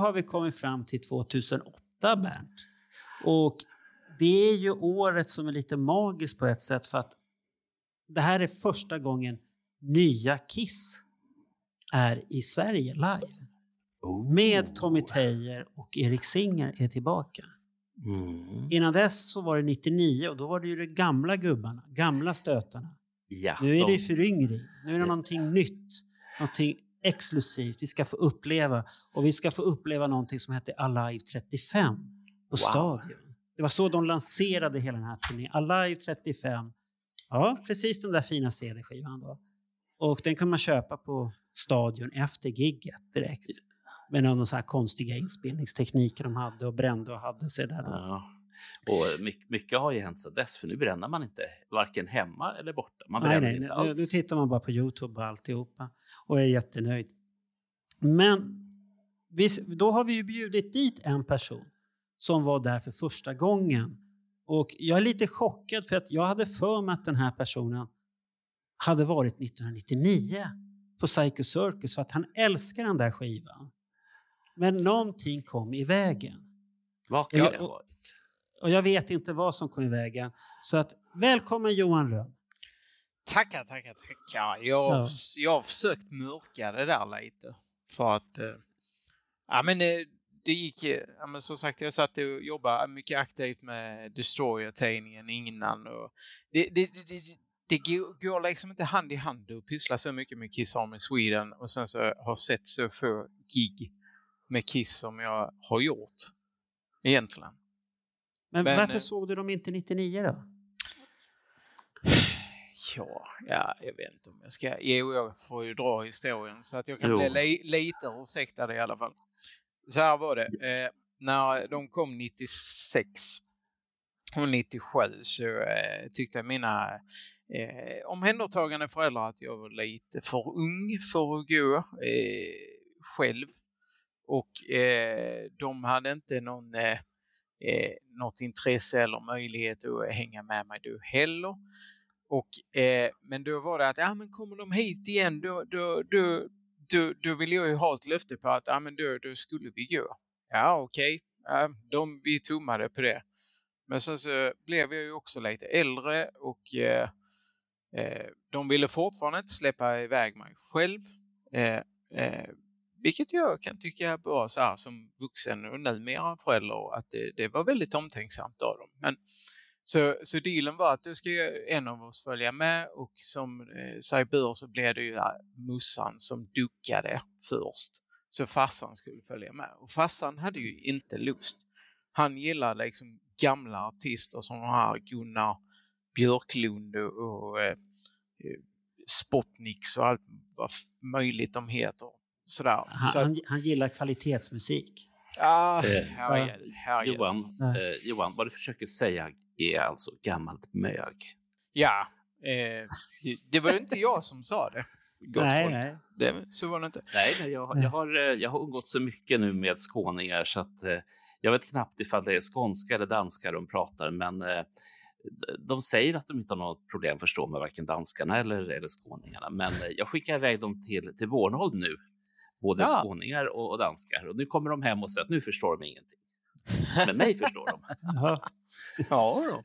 Har vi kommit fram till 2008, Bernt. Och det är ju året som är lite magiskt på ett sätt för att det här är första gången nya Kiss är i Sverige live. Med Tommy Tejer och Erik Singer är tillbaka. Mm. Innan dess så var det 99 och då var det ju de gamla gubbarna, gamla stötarna. Ja, Nu är det de- föryngring. Nu är det någonting nytt, någonting exklusivt. Vi ska få uppleva och vi ska få uppleva någonting som heter Alive 35 på Wow. Stadion. Det var så de lanserade hela den här turnén. Alive 35. Ja, precis den där fina CD-skivan då. Och den kan man köpa på Stadion efter gigget direkt. Med någon så här konstiga inspelningstekniker de hade och brände och hade sig där. Då. Ja. Och my- mycket har ju hänt sedan dess, för nu bränner man inte varken hemma eller borta. Man Nej, bränner nej, inte nu, nu alls. tittar man bara på Youtube och alltihopa och är jättenöjd. Men då har vi ju bjudit dit en person som var där för första gången. Och jag är lite chockad för att jag hade för mig att den här personen hade varit 1999 på Psycho Circus för att han älskar den där skivan. Men någonting kom i vägen. Vad kan det ha och- varit? Och jag vet inte vad som kom i vägen. Så att, välkommen Johan Rönn. Tackar, tackar, tackar. Jag, Ja. jag har försökt mörka det där lite. För att... Eh, ja men eh, det gick... eh, Ja, men som sagt, jag satt och jobbade mycket aktivt med Destroyer-tidningen innan. Och det, det, det, det, det går- går liksom inte hand i hand att pyssla så mycket med Kiss Army Sweden och sen så har sett så få gig med Kiss som jag har gjort. Egentligen. Men, Men, varför eh, såg du dem inte 99 då? Ja, ja, jag vet inte om jag ska... Jo, jag får ju dra historien så att jag kan Jo. bli li, lite ursäktad i alla fall. Så här var det. Eh, när de kom 96 och 97 så eh, tyckte mina eh, omhändertagande föräldrar att jag var lite för ung för att gå eh, själv. Och eh, de hade inte någon, eh, eh, något intresse eller möjlighet att hänga med mig då heller. Och, eh, men då var det att, ja men kommer de hit igen då, då, då, då, då vill jag ju ha ett löfte på att, ja men då, då skulle vi gå. Ja okej, ja, de, vi tummade på det. Men sen så blev jag ju också lite äldre och eh, eh, de ville fortfarande inte släppa iväg mig själv. Eh, eh, vilket jag kan tycka är bra så här som vuxen och numera förälder att det, det var väldigt omtänksamt av dem. Men så, så dealen var att då ska ju en av oss följa med och som eh, sig bör så blev det ju äh, mussan som duckade först. Så farsan skulle följa med. Och farsan hade ju inte lust. Han gillade liksom gamla artister som de här Gunnar Björklund och, och eh, eh, Spotniks och allt vad möjligt de heter. Sådär. Han, så att, han, han gillar kvalitetsmusik. ah, Eh. Johan, eh, Johan, vad du försöker säga är alltså gammalt mög. Ja, eh, det, det var ju inte jag som sa det. Gott Nej, folk. nej. Det, så var det inte. Nej, nej, jag, jag, har, eh, jag har umgått så mycket nu med skåningar så att eh, jag vet knappt ifall det är skånska eller danska de pratar, men eh, de säger att de inte har något problem att förstå med varken danskarna eller, eller skåningarna. Men eh, jag skickar iväg dem till, till Bornholm nu, både Ja. skåningar och, och danskar. Och nu kommer de hem och säger att nu förstår de ingenting. Men mig förstår de. Ja då.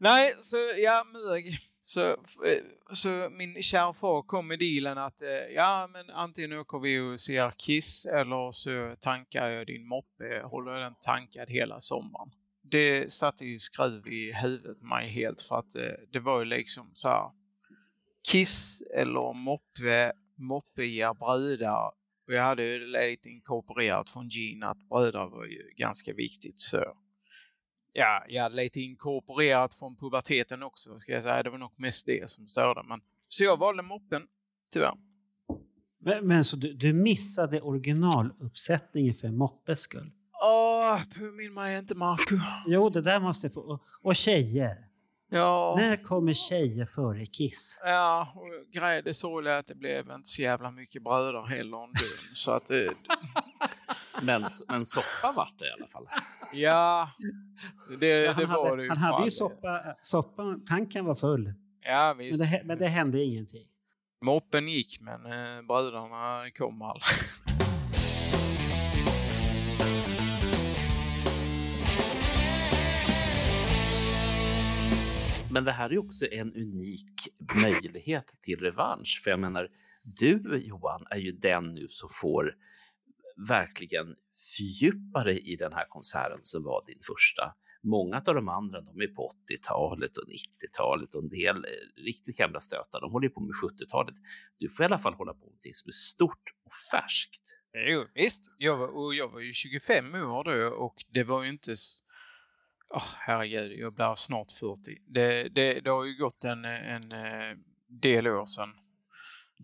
Nej, så ja, mög. Så, eh, så min kära far kom med dealen att eh, ja, men antingen åker vi och ser Kiss eller så tankar jag din moppe, håller jag den tankad hela sommaren. Det satte ju skruv i huvudet mig helt för att eh, det var ju liksom så här Kiss eller moppe, moppe ger brudar och jag hade ju lite inkorporerat från Gene att bröder var ju ganska viktigt så ja, jag hade lite inkorporerat från puberteten också ska jag säga. Det var nog mest det som störde. Men, så jag valde moppen, tyvärr. Men, men så du, du missade originaluppsättningen för Moppes skull? Åh, påminn mig inte Marco. Jo, det där måste få... Och, och tjejer. Ja, När kommer tjejer före Kiss? ja och grejen, det sorgliga är att det blev inte så jävla mycket bröder heller om. Så att det, Men, men soppa vart det i alla fall. ja, det, Ja, det han var hade, det ju. han hade ju soppa, soppa, tanken var full. Ja, Men visst. det, men det hände ingenting. Moppen gick men eh, bröderna kom aldrig. Men det här är också en unik möjlighet till revansch. För jag menar, du Johan är ju den nu som får verkligen fördjupa dig i den här konserten som var din första. Många av de andra, de är på 80-talet och 90-talet och en del eh, riktigt gamla stötar, de håller på med 70-talet. Du får i alla fall hålla på med någonting som är stort och färskt. Jo, visst. Jag var, och jag var ju 25 år då och det var ju inte... Oh, herregud, jag blir snart 40. Det, det, det har ju gått en, en eh, del år sedan.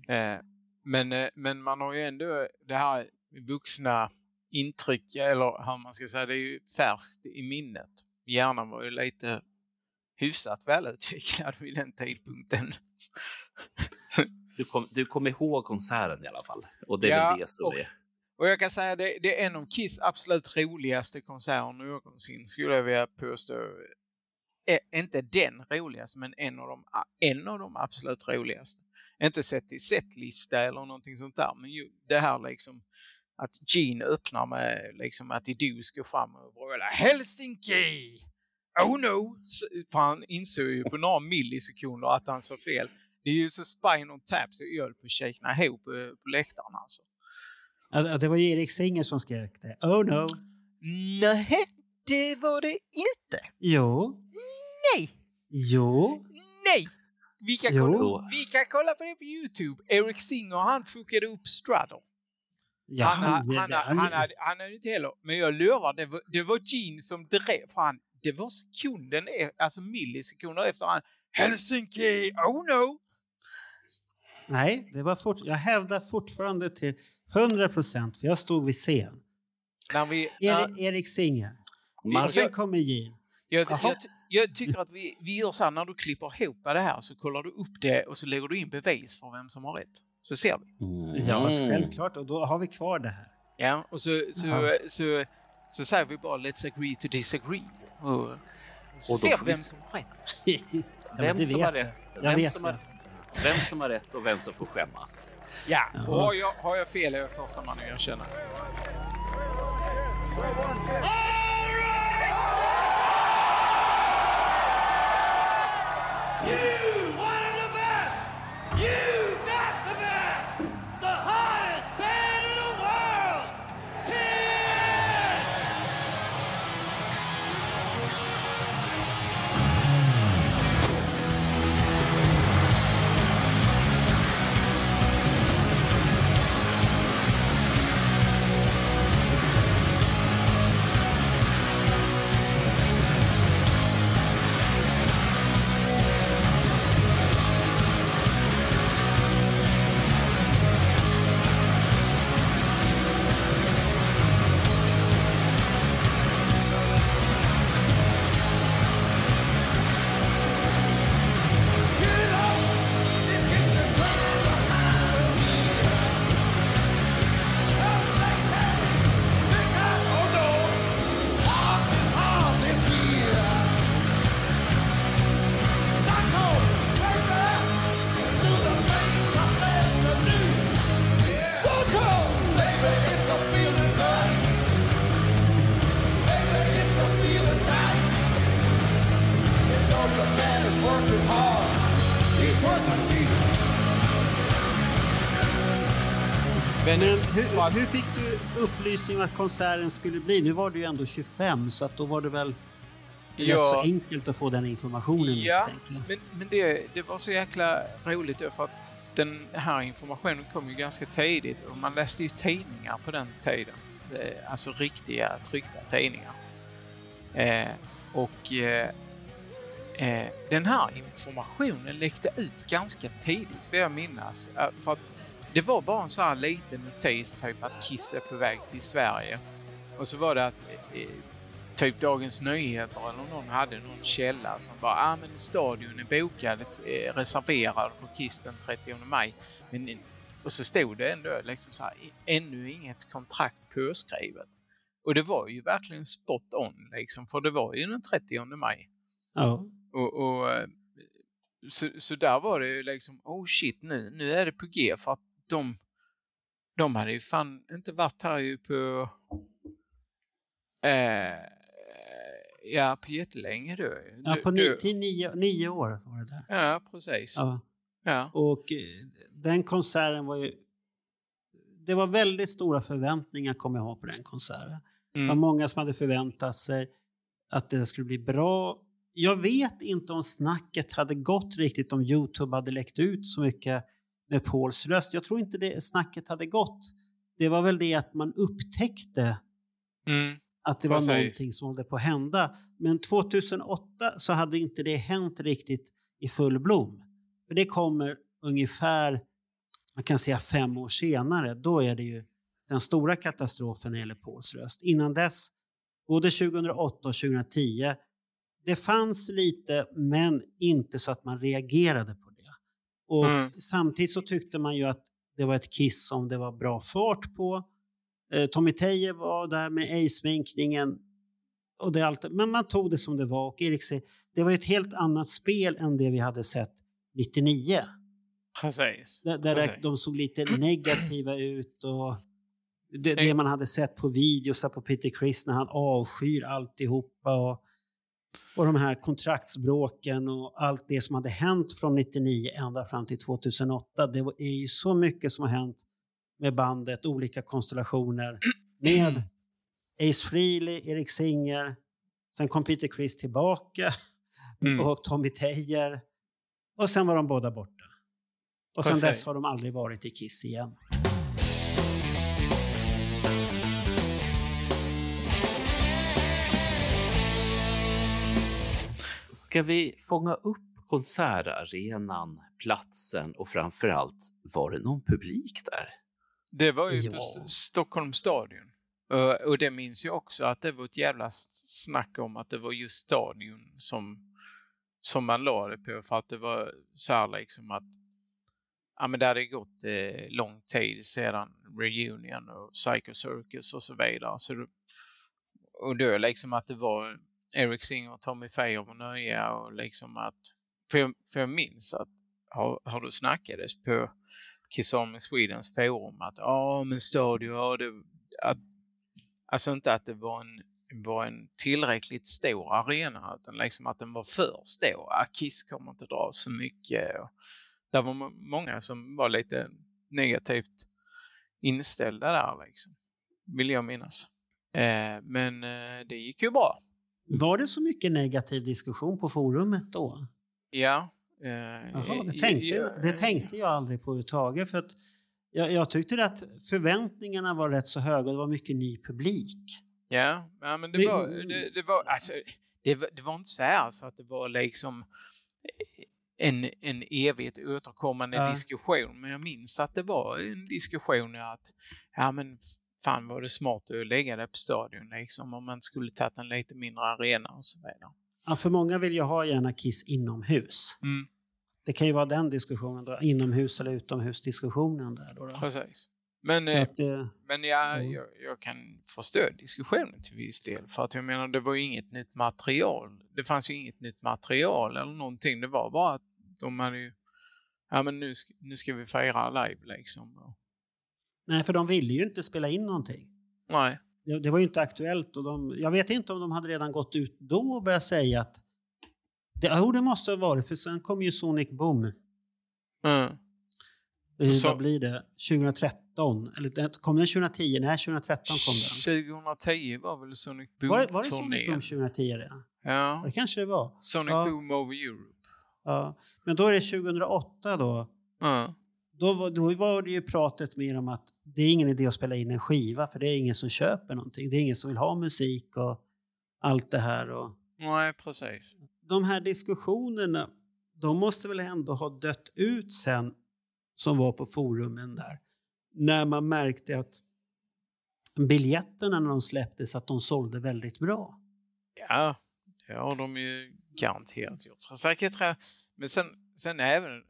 Eh, Men, eh, men man har ju ändå det här vuxna intryck, eller hur man ska säga, det är ju färskt i minnet. Hjärnan var ju lite hyfsat välutvecklad vid den tidpunkten. Du kom, du kom ihåg konserten i alla fall. Och det är Ja, väl det som och- är... Och jag kan säga det, det är en av Kiss absolut roligaste konserter någonsin skulle jag vilja påstå. Är inte den roligaste men en av de, en av de absolut roligaste. Inte sett i setlista eller någonting sånt där men ju det här liksom att Gene öppnar med liksom att Idus går fram och vrålar Helsinki! Oh no! För han insåg ju på några millisekunder att han sa fel. Det är ju så Spinal Tap så jag höll på att shakea ihop eh, på läktaren alltså. Ja, Det var Erik Singer som skrek det. Oh no. Nej, det var det inte. Jo. Nej, Jo. nej. Vi kan, kolla, vi kan kolla på det på Youtube. Eric Singer han fuckade upp Straddle. Ja, han, han, han, det- han, hade, han hade inte heller, men jag lovar, det var, det var Gene som drev. Fan, det var sekunden, e- alltså millisekunder efter han Helsinki, oh no! Nej, det var fort, jag hävdar fortfarande till 100 procent, för jag stod vid scen. När vi, när, Erik, Erik Singer. Man, Och sen kommer Gene. jag, jag, jag tycker att vi, vi gör så här, när du klipper ihop det här så kollar du upp det och så lägger du in bevis för vem som har rätt. Så ser vi. Mm. Ja, självklart. Och då har vi kvar det här. Ja, och så, så, Jaha. så, så, säger vi bara let's agree to disagree. Och, ser får vem vi- som har rätt. Vem det som har jag. rätt? Jag Vem som har, vem som har rätt och vem som får skämmas. Ja, och har jag, har jag fel är jag första man att erkänna. För hur, fick du upplysning om att konserten skulle bli? Nu var du ju ändå 25, så att då var det väl rätt Ja. så enkelt att få den informationen Ja, men, men det, det var så jäkla roligt då för att den här informationen kom ju ganska tidigt och man läste ju tidningar på den tiden. Eh, Alltså riktiga tryckta tidningar. Eh, och eh, eh, den här informationen läckte ut ganska tidigt, för jag minnas. Eh, För att det var bara en sån här liten notis, typ att Kiss är på väg till Sverige. Och så var det att eh, typ Dagens Nyheter eller någon hade någon källa som bara ah, men stadion är bokad, eh, reserverad för Kiss den 30 maj. Men, och så stod det ändå liksom så här, ännu inget kontrakt påskrivet. Och det var ju verkligen spot on liksom, för det var ju den 30 maj. Ja. Och, och eh, så, så där var det ju liksom, oh shit nu, nu är det på G för att de, de hade ju fan inte varit här ju på eh, ja, på jättelänge då. ja, på du- ni, till nio, nio år var det där. Ja, precis. Ja. Ja. Och eh, den konserten var ju... Det var väldigt stora förväntningar kommer jag ihåg på den konserten. Det var Mm. många som hade förväntat sig att det skulle bli bra. Jag vet inte om snacket hade gått riktigt om Youtube hade läckt ut så mycket med Pauls röst. Jag tror inte det snacket hade gått. Det var väl det att man upptäckte Mm. att det var Precis. någonting som hållde på att hända. Men 2008 så hade inte det hänt riktigt i full blom. För det kommer ungefär, man kan säga fem år senare, då är det ju den stora katastrofen när det gäller Pauls röst. Innan dess, både 2008 och 2010, det fanns lite men inte så att man reagerade på. Och Mm. samtidigt så tyckte man ju att det var ett kiss som det var bra fart på. Eh, Tommy Teje var där med ej-sminkningen. Men man tog det som det var. Och Erik säger, det var ett helt annat spel än det vi hade sett 99. Precis. Där, där Precis. de såg lite negativa ut. och det, det man hade sett på videos på Peter Criss när han avskyr alltihopa. Och, och de här kontraktsbråken och allt det som hade hänt från 99 ända fram till 2008. Det var- är ju så mycket som har hänt med bandet, olika konstellationer. Med Ace Frehley, Erik Singer, sen kom Peter Criss tillbaka Mm. och Tommy Tejer. Och sen var de båda borta. Och sen dess har de aldrig varit i Kiss igen. Ska vi fånga upp konsertarenan, platsen och framförallt, var det någon publik där? Det var ju på Ja. St- Stockholms stadion. Och, det minns jag också att det var ett jävla snack om att det var just stadion som, som man la det på för att det var så här liksom att ja men det hade gått eh, lång tid sedan Reunion och Psycho Circus och så vidare. Så det, och då liksom att det var Eric Singer och Tommy Faye var nöja och liksom att för jag, för jag minns att har, har du snackades på Kiss Army Swedens forum att ja men Stadio, ja, det, att, alltså inte att det var en, var en tillräckligt stor arena utan liksom att den var för stor. Ah, Kiss kommer inte dra så mycket. Och där var många som var lite negativt inställda där liksom. Vill jag minnas. Eh, men eh, det gick ju bra. Var det så mycket negativ diskussion på forumet då? Ja. Eh, Jaha, det, eh, tänkte, ja, det tänkte jag aldrig på överhuvudtaget. För att jag, jag tyckte att förväntningarna var rätt så höga och det var mycket ny publik. Ja, ja men det var, det, det var, alltså, det, var- det var inte så här så att det var liksom en, en evigt återkommande Ja. diskussion. Men jag minns att det var en diskussion att, ja men fan var det smart att lägga det på stadion liksom om man skulle tagit en lite mindre arena och så vidare. Ja, för många vill ju ha gärna Kiss inomhus. Mm, Det kan ju vara den diskussionen då, inomhus eller utomhus-diskussionen där då. då. precis. Men, eh, att, eh, men jag, Mm. jag, jag kan förstå diskussionen till viss del. För att jag menar, det var ju inget nytt material. Det fanns ju inget nytt material eller någonting. Det var bara att de hade ju, ja men nu ska, nu ska vi fira live liksom. Nej, för de ville ju inte spela in någonting. nej, Det, det var ju inte aktuellt. Och de, jag vet inte om de hade redan gått ut då och börjat säga att... Det, jo, det måste ha varit, för sen kom ju Sonic Boom. mm, Eh, Så- Vad blir det? 2013? Eller kom den 2010? Nej, 2013 kom den. 2010 var väl Sonic Var det, var det Sonic? Boom 2010 redan? Ja, Det kanske det var. Sonic Ja. Boom over Europe. Ja. Men då är det 2008 då. Mm, Då var, då var det ju pratet mer om att det är ingen idé att spela in en skiva för det är ingen som köper någonting. Det är ingen som vill ha musik och allt det här. Och nej, precis. de här diskussionerna, de måste väl ändå ha dött ut sen som var på forumen där. När man märkte att biljetterna när de släpptes, att de sålde väldigt bra. Ja, det har de ju garanterat gjort. Så säkert, men sen, sen även,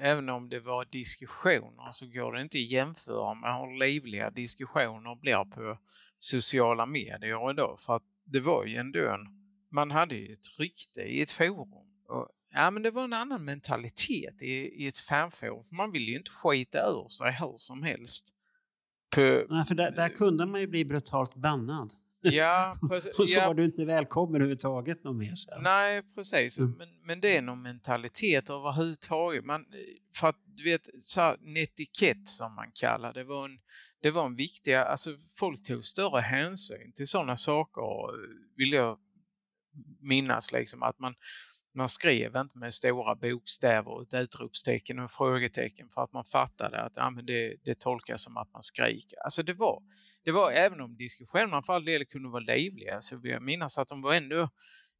även om det var diskussioner så går det inte att jämföra med hur livliga diskussioner blir på sociala medier idag. För att det var ju ändå en, man hade ju ett rykte i ett forum. Och, ja men det var en annan mentalitet i, i ett fanforum. För man vill ju inte skita ur sig hur som helst. På, Nej, för där, där kunde man ju bli brutalt bannad ja, Och så ja, var du inte välkommen överhuvudtaget någon mer sen. Nej, precis. Mm. Men, men det är någon mentalitet överhuvudtaget. Man, för att du vet, så här, en etikett som man kallar det var en, det var en viktig, alltså folk tog större hänsyn till sådana saker vill jag minnas liksom att man, man skrev inte med stora bokstäver, ett utropstecken och frågetecken för att man fattade att ja, men det, det tolkas som att man skriker. Alltså det var, det var även om diskussionerna för all del kunde vara livliga så vill jag minnas att de var ändå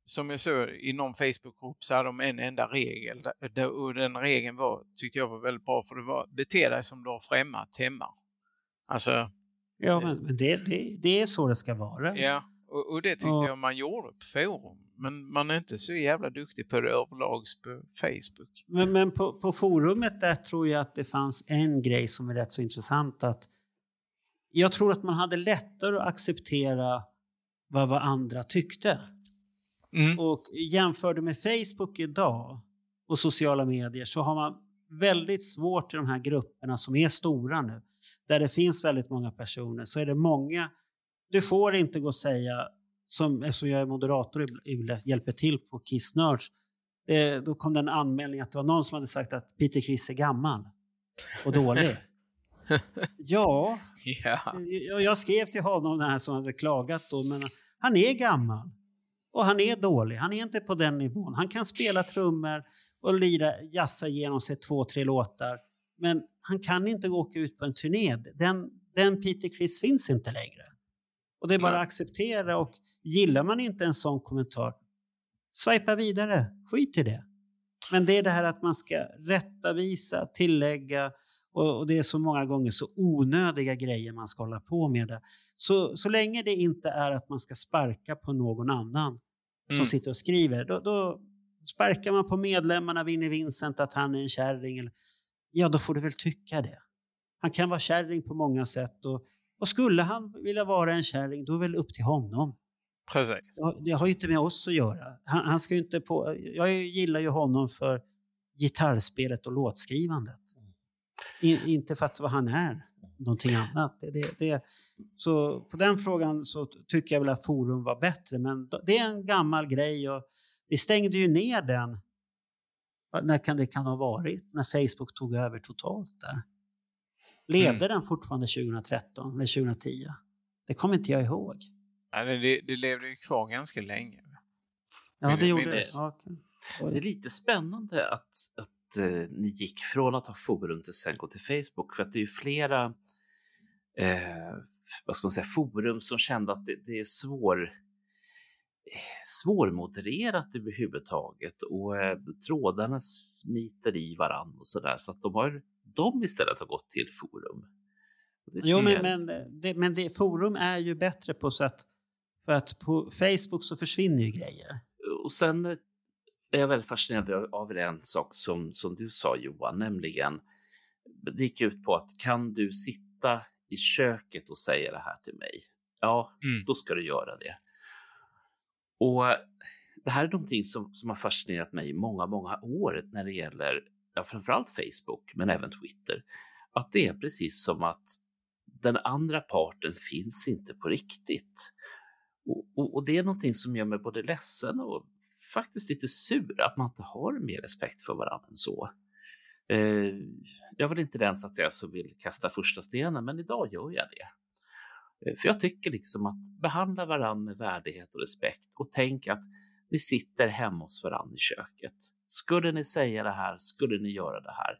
som jag såg i någon Facebookgrupp så hade de en enda regel och den regeln var, tyckte jag var väldigt bra för det var bete dig som du har främmat hemma. Alltså, Ja, men, men det, det, det är så det ska vara. ja, och, och det tyckte Ja. jag man gjorde på forum. Men man är inte så jävla duktig på det överlags på Facebook. Men, men på, på forumet där tror jag att det fanns en grej som är rätt så intressant. att Jag tror att man hade lättare att acceptera vad, vad andra tyckte. Mm. Och jämförde med Facebook idag och sociala medier så har man väldigt svårt i de här grupperna som är stora nu. Där det finns väldigt många personer så är det många. Du får inte gå och säga som eftersom jag är moderator och ibland hjälper till på Kiss Nerds. Eh, då kom det en anmälning att det var någon som hade sagt att Peter Criss är gammal och dålig. ja, jag, jag skrev till honom den här som hade klagat då, men han är gammal. Och han är dålig, han är inte på den nivån. Han kan spela trummor och lira, jassa igenom sig två, tre låtar. Men han kan inte åka ut på en turné. Den, den Peter Criss finns inte längre. Och det är bara att acceptera och gillar man inte en sån kommentar, swipa vidare, skit i det. Men det är det här att man ska rättavisa, tillägga och, och det är så många gånger så onödiga grejer man ska hålla på med. Det. Så, så länge det inte är att man ska sparka på någon annan som Mm. sitter och skriver, då, då sparkar man på medlemmarna, Vinnie Vincent, att han är en kärring. Eller, ja, då får du väl tycka det. Han kan vara kärring på många sätt och, och skulle han vilja vara en kärring, då är det väl upp till honom. precis. Det har- ju inte med oss att göra. Han, han ska inte på, jag gillar ju honom för gitarrspelet och låtskrivandet. I, inte för att vad han är, någonting annat. Det, det, det, så på den frågan så tycker jag väl att Forum var bättre, men det är en gammal grej och vi stängde ju ner den. När kan det kan ha varit? När Facebook tog över totalt där. Levde den fortfarande 2013 eller 2010? Det kommer inte jag ihåg. Ja, det, det, det levde ju kvar ganska länge. Ja, Vill- det gjorde det. Okej. Det är lite spännande att, att eh, ni gick från att ha forum till sen gå till Facebook för att det är ju flera eh, vad ska man säga, forum som kände att det, det är svår, eh, svårmodererat överhuvudtaget och eh, trådarna smiter i varann och sådär så att de har de istället har gått till forum. Jo, men, men, det, men det, forum är ju bättre på så att för att på Facebook så försvinner ju grejer. och sen är jag väldigt fascinerad av- av en sak som, som du sa Johan, nämligen det gick ut på att kan du sitta i köket och säga det här till mig? Ja, Mm. då ska du göra det. Och det här är någonting som, som har fascinerat mig i många, många år när det gäller ja, framförallt Facebook, men även Twitter. Att det är precis som att den andra parten finns inte på riktigt. Och, och, och det är någonting som gör mig både ledsen och faktiskt lite sur att man inte har mer respekt för varandra än så. Eh, jag vill inte den så att jag som vill kasta första stenen, men idag gör jag det. Eh, För jag tycker liksom att behandla varandra med värdighet och respekt och tänk att ni sitter hemma hos varandra i köket. Skulle ni säga det här, skulle ni göra det här?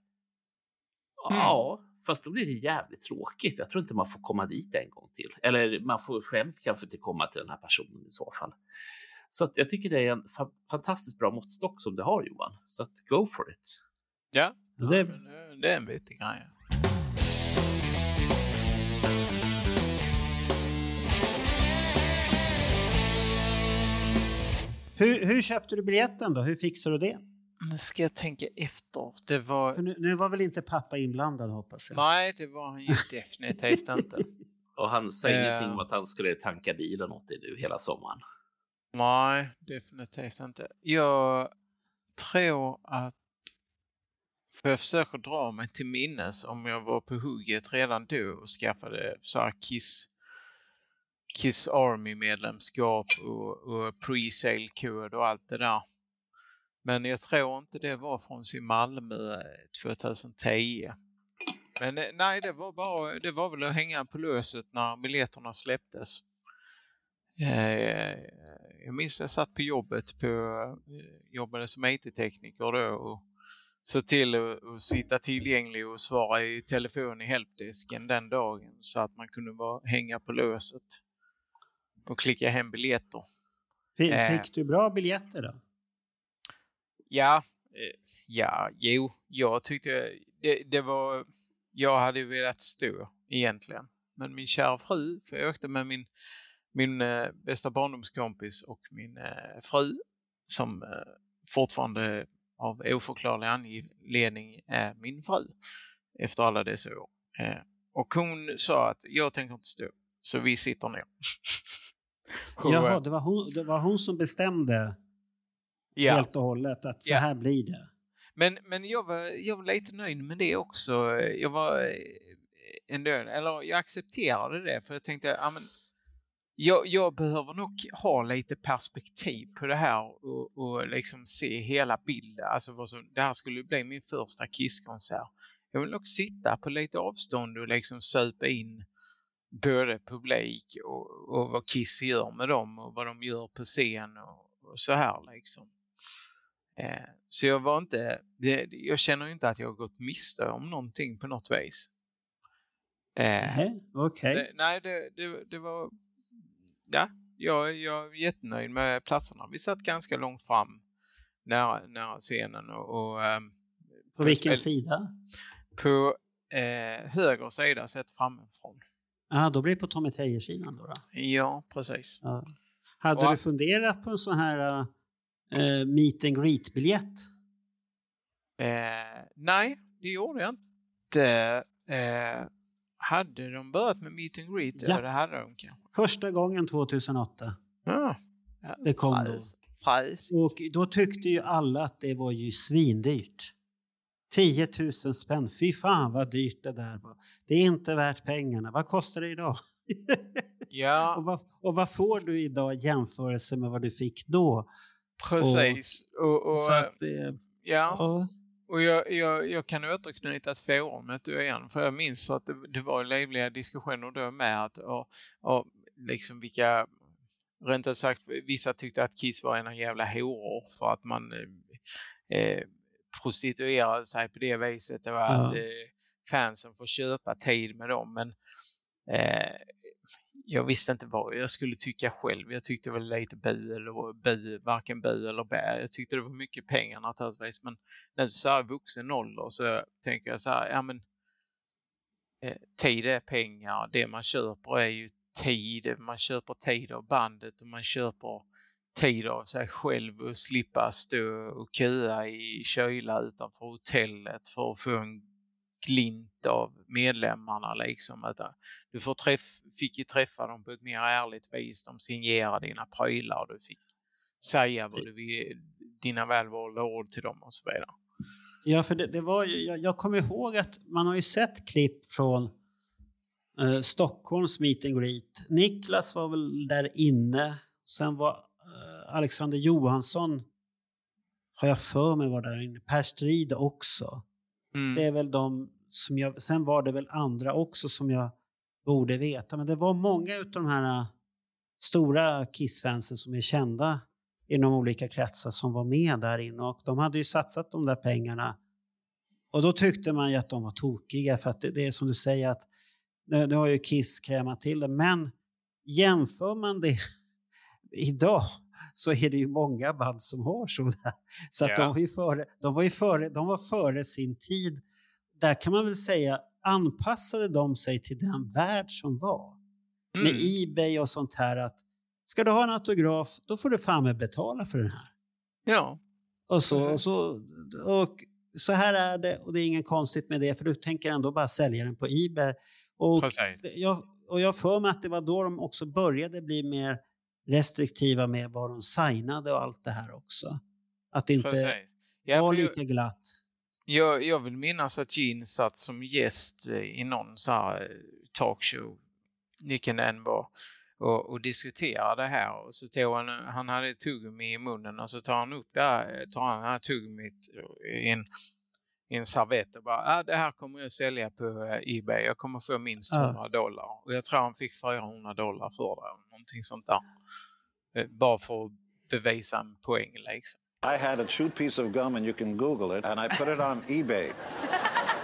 Ja, fast då blir det jävligt tråkigt. Jag tror inte man får komma dit en gång till. Eller man får själv kanske inte komma till den här personen i så fall. Så att jag tycker det är en fa fantastiskt bra måttstock som du har Johan. Så att go for it. Ja, Ja, Det, eh, det är en vettig grej. Hur, hur köpte du biljetten då? Hur fixade du det? Nu ska jag tänka efter. Det var... Nu, nu var väl inte pappa inblandad hoppas jag? Nej, det var han ju definitivt inte. Och han sa Eh. ingenting om att han skulle tanka bilen åt dig nu hela sommaren. Nej, definitivt inte. Jag tror att... För jag försöker dra mig till minnes om jag var på hugget redan då och skaffade så här Kiss, Kiss Army-medlemskap och, och pre-sale-kod och allt det där. Men jag tror inte det var från sin Malmö eh, 2010. Men eh, nej, det var bara, det var väl att hänga på löset när biljetterna släpptes. Eh, jag minns jag satt på jobbet på, jobbade som IT-tekniker då och så till att att sitta tillgänglig och svara i telefon i helpdesken den dagen så att man kunde bara hänga på löset och klicka hem biljetter. Fick, Eh. fick du bra biljetter då? Ja, eh, ja, jo, jag tyckte det, det var, jag hade velat stå egentligen. Men min kära fru, för jag åkte med min, min eh, bästa barndomskompis och min eh, fru som eh, fortfarande av oförklarlig anledning är min fru efter alla dessa år. Eh, och hon sa att jag tänker inte stå, så vi sitter ner. Jaha, det var, hon, det var hon som bestämde ja. helt och hållet att så Ja. här blir det. Men, men jag, var, jag var lite nöjd med det också. Jag var eh, ändå, eller jag accepterade det för jag tänkte, ja men jag, jag behöver nog ha lite perspektiv på det här och, och liksom se hela bilden. Alltså vad som, det här skulle bli min första Kisskonsert. Jag vill nog sitta på lite avstånd och liksom söpa in både publik och, och vad Kiss gör med dem och vad de gör på scen och, och så här liksom. Eh, så jag var inte, det, jag känner inte att jag har gått miste om någonting på något vis. Eh, Nej, Okej. det, nej, det, det, det var, ja, jag, jag är jättenöjd med platserna. Vi satt ganska långt fram nära, nära scenen och, och ehm, På vilken sida? på eh, höger sida sett framifrån. Ja, då blir det på Tommy Teijer-sidan då. då. Ja, precis. Ja. Hade Och- du funderat på en sån här uh, meet and greet-biljett? Eh, nej, det gjorde jag inte. Eh, hade de börjat med meet and greet? Ja. Det hade de kanske. Första gången 2008. Ja. Det kom då. Precis. Och då tyckte ju alla att det var ju svindyrt. 10 000 spänn. Fy fan vad dyrt det där var. Det är inte värt pengarna. Vad kostar det idag? och, Ja, vad, och vad får du idag i jämförelse med vad du fick då? precis. Och, och, Så att, eh, ja, ja. och jag, jag, jag kan återknyta till forumet igen. För jag minns att det, det var livliga diskussioner då med att och, och liksom vilka Rent ut sagt, vissa tyckte att Kiss var en jävla horor för att man eh, prostituerade sig på det viset. Det var Ja. att eh, fansen får köpa tid med dem. Men eh, jag visste inte vad jag skulle tycka själv. Jag tyckte väl lite bu eller bu, varken bu eller bä. Jag tyckte det var mycket pengar naturligtvis. Men så här i vuxen ålder så tänker jag så här, ja men eh, tid är pengar. Det man köper är ju tid. Man köper tid av bandet och man köper tid av sig själv och slippa stå och köa i kyla utanför hotellet för att få en glint av medlemmarna liksom. Att, äh, du får träff, fick ju träffa dem på ett mer ärligt vis. De signerade dina prylar och du fick säga vad du vill, dina välvalda ord till dem och så vidare. Ja, för det, det var ju, jag, jag kommer ihåg att man har ju sett klipp från eh, Stockholms meet and greet. Niklas var väl där inne. Sen var Alexander Johansson, har jag för mig, var där inne. Per Strid också. Mm. Det är väl de som jag... Sen var det väl andra också som jag borde veta. Men det var många av de här eh, stora Kiss-fansen som är kända inom olika kretsar som var med där inne. Och de hade ju satsat de där pengarna. Och då tyckte man ju att de var tokiga för att det, det är som du säger att nu, nu har ju Kiss krämat till det. Men jämför man det idag så är det ju många band som har sådär. Så att Ja. de, var ju före, de, var ju före, de var före sin tid. Där kan man väl säga anpassade de sig till den värld som var. Med Mm. Ebay och sånt här att ska du ha en autograf då får du fan med betala för den här. Ja, Och så, och, så, och så här är det och det är inget konstigt med det för du tänker ändå bara sälja den på Ebay. Och precis. jag, och jag för mig att det var då de också började bli mer restriktiva med vad de signade och allt det här också. Att det inte precis. Ja, var för jag, lite glatt. jag, jag vill minnas att Gene satt som gäst eh, i någon så här eh, talkshow, vilken det än var, och, och diskuterade det här. Och så tog han, han hade tuggummi i munnen och så tar han upp det här, tar han det här tuggummit i en, i en servett och bara, ah, det här kommer jag sälja på eh, Ebay. Jag kommer få minst Ja. 100 dollar. Och jag tror han fick 400 dollar för det, någonting sånt där. Eh, Bara för att bevisa en poäng liksom. I had a chewed piece of gum, and you can Google it, and I put it on eBay.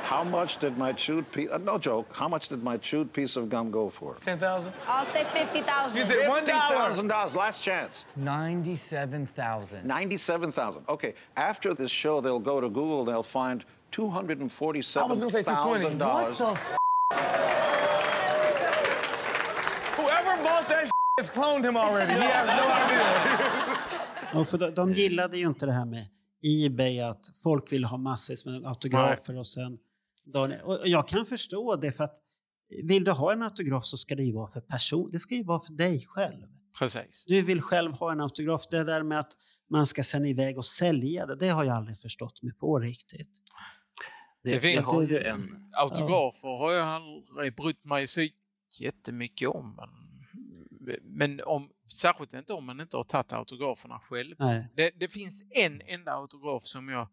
How much did my chewed piece? Uh, no joke. How much did my chewed piece of gum go for? Ten thousand. I'll say 50,000. You said one Fifty thousand dollars. Last chance. Ninety-seven thousand. Ninety-seven thousand. Okay. After this show, they'll go to Google. They'll find two hundred and I forty-seven was gonna say 220. thousand What the f- Whoever bought that has cloned him already. He has no idea. Och för de, de gillade ju inte det här med Ebay, att folk ville ha massor med autografer och sen... dagen- Och jag kan förstå det för att vill du ha en autograf så ska det ju vara för person, det ska ju vara för dig själv. Precis. Du vill själv ha en autograf. Det där med att man ska sen iväg och sälja det, det har jag aldrig förstått mig på riktigt. Det, Det finns- har ju en... Autografer har jag aldrig brytt mig så jättemycket om. Men, men om, särskilt inte om man inte har tagit autograferna själv. Det, det finns en enda autograf som jag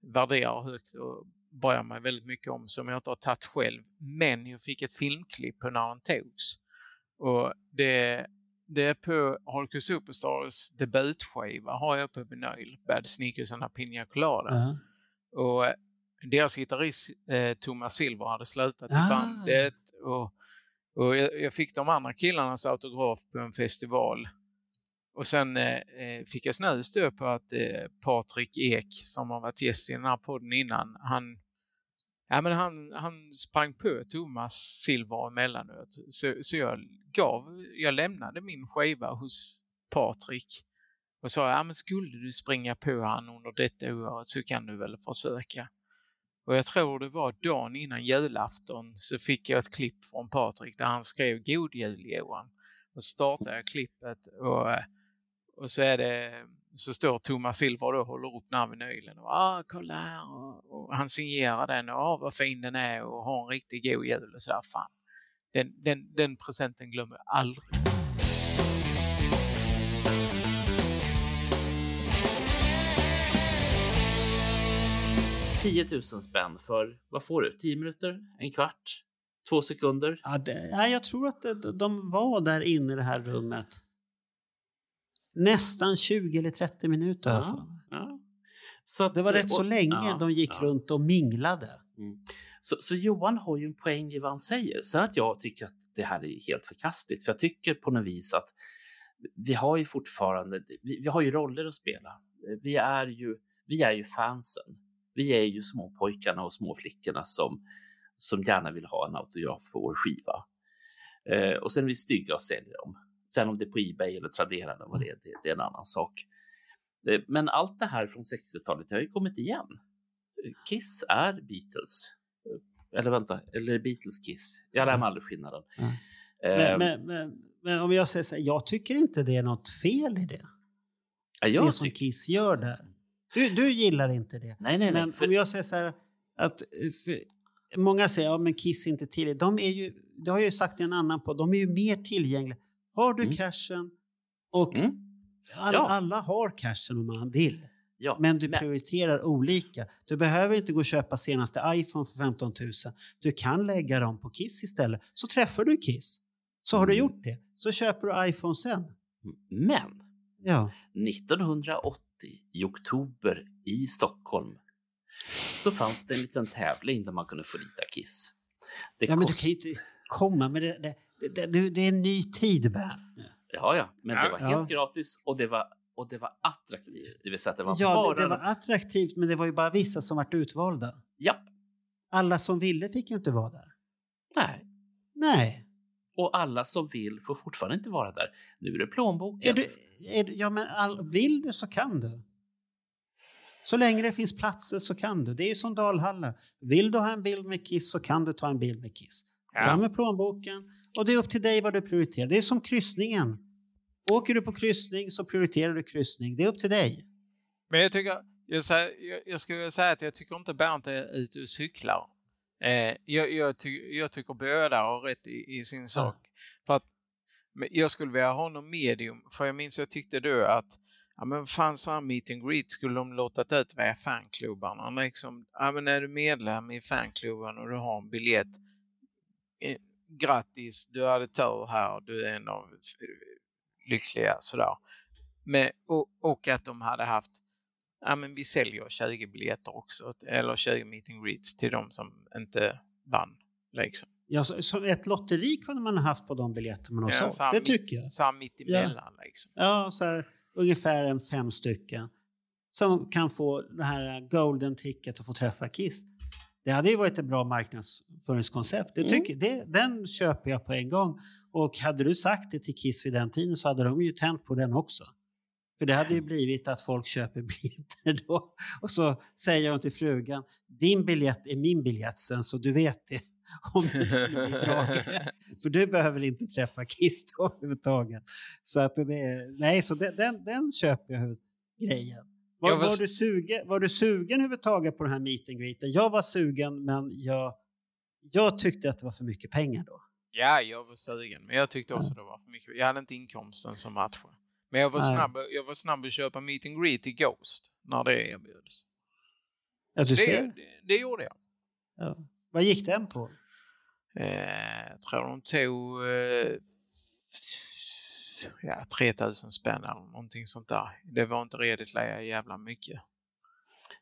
värderar högt och bryr mig väldigt mycket om som jag inte har tagit själv. Men jag fick ett filmklipp på när den togs. Och det, det är på Hulk Superstars debutskiva har jag på vinyl. Bad Sneakers and a Pina Colada. Ja. Och eh, deras gitarrist eh, Thomas Silver hade slutat i Ah. bandet. Och, och jag, jag fick de andra killarnas autograf på en festival. Och sen eh, eh, fick jag snus då på att eh, Patrik Ek som har varit gäst i den här podden innan, han, ja, men han, han sprang på Thomas Silver emellanåt. Så, så jag gav, jag lämnade min skiva hos Patrik och sa, ja men skulle du springa på han under detta året så kan du väl försöka. Och jag tror det var dagen innan julafton så fick jag ett klipp från Patrik där han skrev God jul Johan. Och startar startade jag klippet och, eh, och så är det så står Thomas Silver och håller upp den här vinylen och ah, kolla här och, och han signerar den och ah, vad fin den är och har en riktigt god jul och sådär. Fan, den, den, den presenten glömmer jag aldrig. 10 000 spänn för, vad får du? 10 minuter? En kvart? Två sekunder? Ja, det, ja, jag tror att det, de var där inne i det här rummet nästan 20 eller 30 minuter. Ja. Så att, Det var rätt så och- länge ja, de gick ja. runt och minglade. Så, så Johan har ju en poäng i vad han säger. Sen att jag tycker att det här är helt förkastligt. För jag tycker på något vis att vi har ju fortfarande, vi, vi har ju roller att spela. Vi är ju, vi är ju fansen. Vi är ju småpojkarna och småflickorna som, som gärna vill ha en autograf på vår skiva. Eh, och sen är vi stygga och säljer dem. Sen om det är på Ebay eller Tradera eller vad det är, det, det är en annan sak. Eh, men allt det här från 60-talet har ju kommit igen. Kiss är Beatles. Eller vänta, eller Beatles Kiss? Jag lär mig aldrig skillnaden. Mm. Eh, Men, men, men, men om jag säger så här, jag tycker inte det är något fel i det. ja, jag det som Kiss gör där. Du, du gillar inte det. Nej, nej, nej. Men för- om jag säger så här att eh, många säger ja men Kiss är inte tillgängliga. De är ju, det har jag ju sagt i en annan på, de är ju mer tillgängliga. Har du Mm. cashen och Mm. all, Ja. alla har cashen om man vill. ja, Men du prioriterar olika. Du behöver inte gå och köpa senaste iPhone för 15 000. Du kan lägga dem på Kiss istället. Så träffar du Kiss. Så har du Mm. gjort det. Så köper du iPhone sen. Men Ja. 1980 i oktober i Stockholm så fanns det en liten tävling där man kunde få rita Kiss. Det ja men du kost- kan ju inte komma med det. Det, det, det, det är en ny tid, Bernt. Ja, ja, men det var Ja. helt gratis och det var och det var attraktivt. Det vill säga att det var Ja, bara... det, det var attraktivt, men det var ju bara vissa som vart utvalda. Ja, Alla som ville fick ju inte vara där. nej. Nej. Och alla som vill får fortfarande inte vara där. Nu är det plånboken. Är du, är, du- ja, men all, vill du så kan du. Så länge det finns platser så kan du. Det är ju som Dalhalla. Vill du ha en bild med Kiss så kan du ta en bild med Kiss. Fram med plånboken. Och det är upp till dig vad du prioriterar. Det är som kryssningen. Åker du på kryssning så prioriterar du kryssning. Det är upp till dig. Men jag tycker, jag, jag skulle säga att jag tycker inte Bernt är ute och cyklar. Eh, jag, jag, ty, jag tycker båda har rätt i, i sin sak. För att jag skulle vilja ha någon medium, för jag minns jag tyckte då att ja men fan så här meet and greet skulle de låtat ut via fanklubbarna. Liksom, ja men är du medlem i fanklubben och du har en biljett, eh, grattis, du hade tur här, du är en av eh, lyckliga sådär. Men, och, och att de hade haft, ja men vi säljer 20 biljetter också, eller 20 meet and greets till de som inte vann. Liksom. Ja, så, så ett lotteri kunde man ha haft på de biljetter man har Ja, sålt. Det tycker jag. Här mitt emellan liksom. Ja, så här, ungefär en fem stycken som kan få det här golden ticket och få träffa Kiss. Det hade ju varit ett bra marknadsföringskoncept. Det tycker, det, den köper jag på en gång. Och hade du sagt det till Kiss vid den tiden så hade de ju tänt på den också. För det hade ju blivit att folk köper biljetter då. Och så säger de till frugan, din biljett är min biljett sen så du vet det. Om det skulle bli dragare. För du behöver inte träffa Kiss då överhuvudtaget. Så att det är, nej, så den, den, den köper jag grejen. Var, var du sugen, var du sugen överhuvudtaget på den här meet and greeten? Jag var sugen men jag, jag tyckte att det var för mycket pengar då. Ja, jag var sugen, men jag tyckte också det var för mycket. Jag hade inte inkomsten som matchade. Men jag var, Nej. snabb, jag var snabb att köpa meet and greet i Ghost när det erbjöds. Ja, du det, ser. det, det gjorde jag. Ja. Vad gick den på? Eh, jag tror de tog eh, ja, 3000 spänn eller någonting sånt där. Det var inte redigt jävla mycket.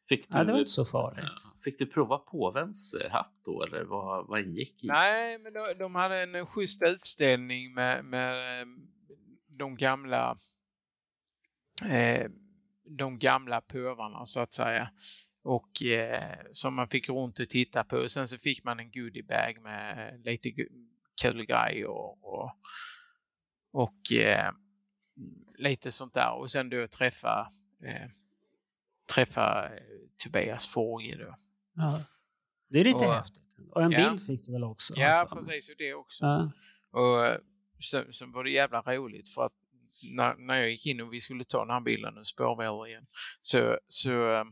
Fick du, Ja, det var inte så farligt. Ja. Fick du prova påvens eh, hatt då, eller vad, vad ingick i? Nej, men de, de hade en schysst utställning med, med eh, de gamla eh, de gamla pövarna så att säga. Och eh, som man fick runt och titta på. Och sen så fick man en goodiebag med lite gu- kul grejer och, och, och eh, lite sånt där. Och sen då träffa eh, träffa eh, Tobias Forge då. Ja. Det är lite Och- häftigt. Och en Ja. bild fick du väl också? Ja, mig. precis. Och det också. Ja. Och eh, sen, sen var det jävla roligt för att när, när jag gick in och vi skulle ta den här bilden och spårväder igen så, så, eh,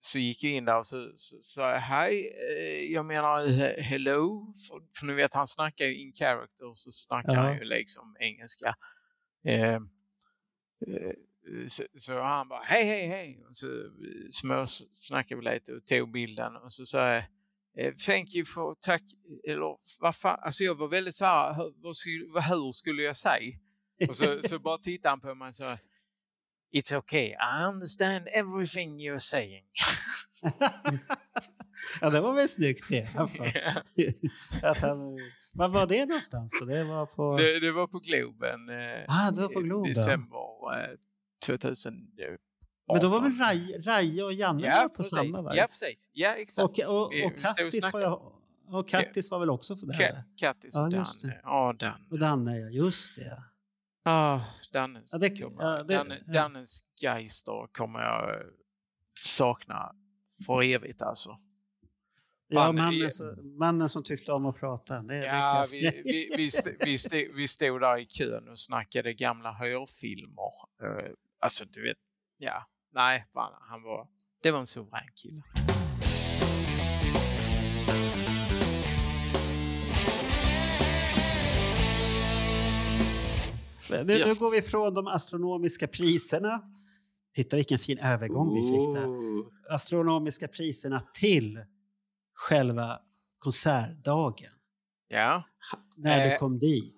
så gick jag in där och så sa jag hej, eh, jag menar he- hello, för, för nu vet han snackar ju in character så snackar Ja. han ju liksom engelska. Eh, eh, så, så han bara hej hej hej och så små snackade vi lite och tog bilden och så sa jag Eh, Thank you for tack, eller vad fan, alltså jag var väldigt så här, hur, vad skulle, vad, hur skulle jag säga? Och så, så bara tittade han på mig och sa It's okay, I understand everything you're saying. ja, det var väl snyggt det. att han, var var det någonstans? Det var på... det, det var på Globen. Eh, Ah, det var på Globen. December eh, 2018. Men då var väl Raja, Raja och Janne Ja, var på precis. samma va? Ja, precis. Ja, exakt. Och, och, och Kattis var, jag, och Kattis var väl också för det här? Ka- Kattis och Ja, Danne. Ja, Danne. Och Danne, ja. Just det. Ah, Danne, Ja, det- kommer, ja, det- Danne, ja. Dannes Geister kommer jag eh, sakna för evigt alltså. Ja, mannen, vi- som- mannen som tyckte om att prata. Det, det Ja, jag vi, vi, vi, st- vi, st- vi stod där i kön och snackade gamla hörfilmer. Eh, Alltså, du vet, ja, nej, han var, det var en suverän kille. Nu, Ja. nu går vi ifrån de astronomiska priserna. Titta vilken fin övergång vi fick där. Astronomiska priserna till själva konsertdagen. Ja, När du Eh. kom dit.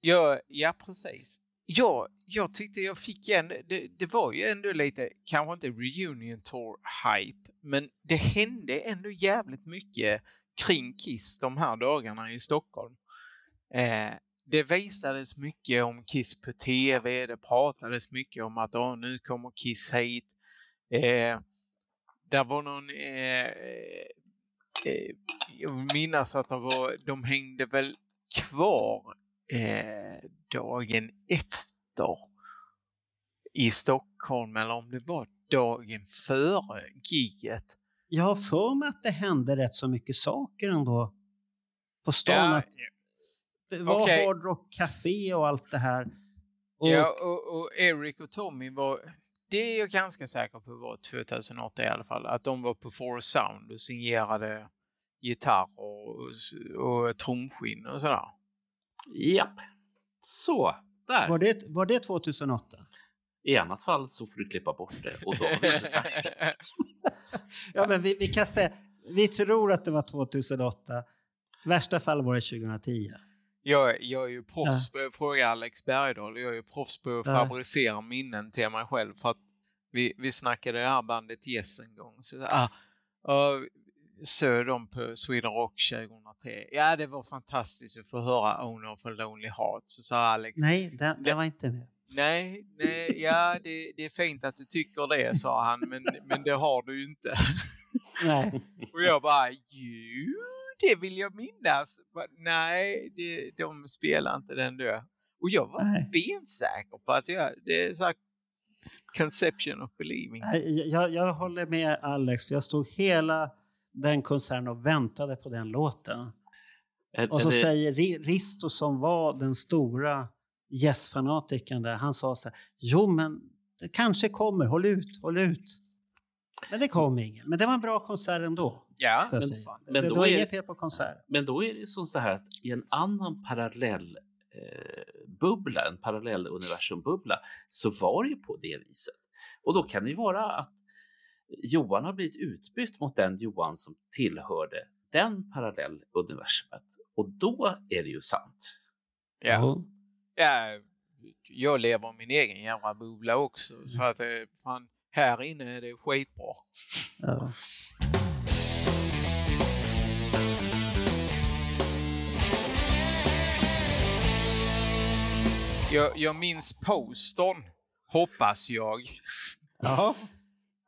ja, ja precis. Ja, jag tyckte jag fick en, det, det var ju ändå lite, kanske inte reunion tour hype, men det hände ändå jävligt mycket kring Kiss de här dagarna i Stockholm. Eh, det visades mycket om Kiss på TV. Det pratades mycket om att nu kommer Kiss hit. Eh, där var någon... Eh, eh, jag minns att det var, de hängde väl kvar eh, dagen efter i Stockholm eller om det var dagen före gigget. Jag har för mig att det hände rätt så mycket saker ändå på stan. Att det var okej. Hard Rock Café och allt det här. Och, Ja, och, och Eric och Tommy var, det är jag ganska säker på var 2008 i alla fall, att de var på Forest Sound och signerade gitarr och, och trumskinn och sådär. Japp. Så, där. var, det, var det 2008? I annat fall så får du klippa bort det. Och då har vi inte sagt det. Ja, men vi, vi kan säga, vi tror att det var 2008. I värsta fall var det 2010. Jag, jag är ju proffs på, fråga Alex Bergdahl, jag är ju proffs på att Ja. fabricera minnen till mig själv för att vi, vi snackade det här bandet Yes en gång. Så, ah, ah, såg dem på Sweden Rock 2003. Ja, det var fantastiskt att få höra Owner for Lonely Hearts. Så sa Alex. Nej, det, det var inte med. Nej, nej, ja det, det är fint att du tycker det, sa han, men, men det har du ju inte. Nej. Och jag bara, jo, det vill jag minnas. Bara, Nej, det, de spelar inte den då. Och jag var Nej. bensäker på att jag, det är så här conception of believing. Nej, Jag, jag håller med Alex, för jag stod hela den konserten och väntade på den låten. Är- Och så det- säger Ri- Risto som var den stora Yes-fanatikern där, han sa så här, jo men det kanske kommer, håll ut, håll ut. Men det kom ingen. Men det var en bra konsert ändå. Ja, men, men det, då det är- inget fel på konsert. Men då är det som så här att i en annan parallell eh, bubbla, en parallell universumbubbla, så var det ju på det viset. Och då kan det ju vara att Johan har blivit utbytt mot den Johan som tillhörde den parallell universumet. Och då är det ju sant. ja. Ja, jag lever min egen jävla bubbla också. Så att, eh, fan, här inne är det skitbra. Ja. Jag, jag minns postern, hoppas jag. Jaha.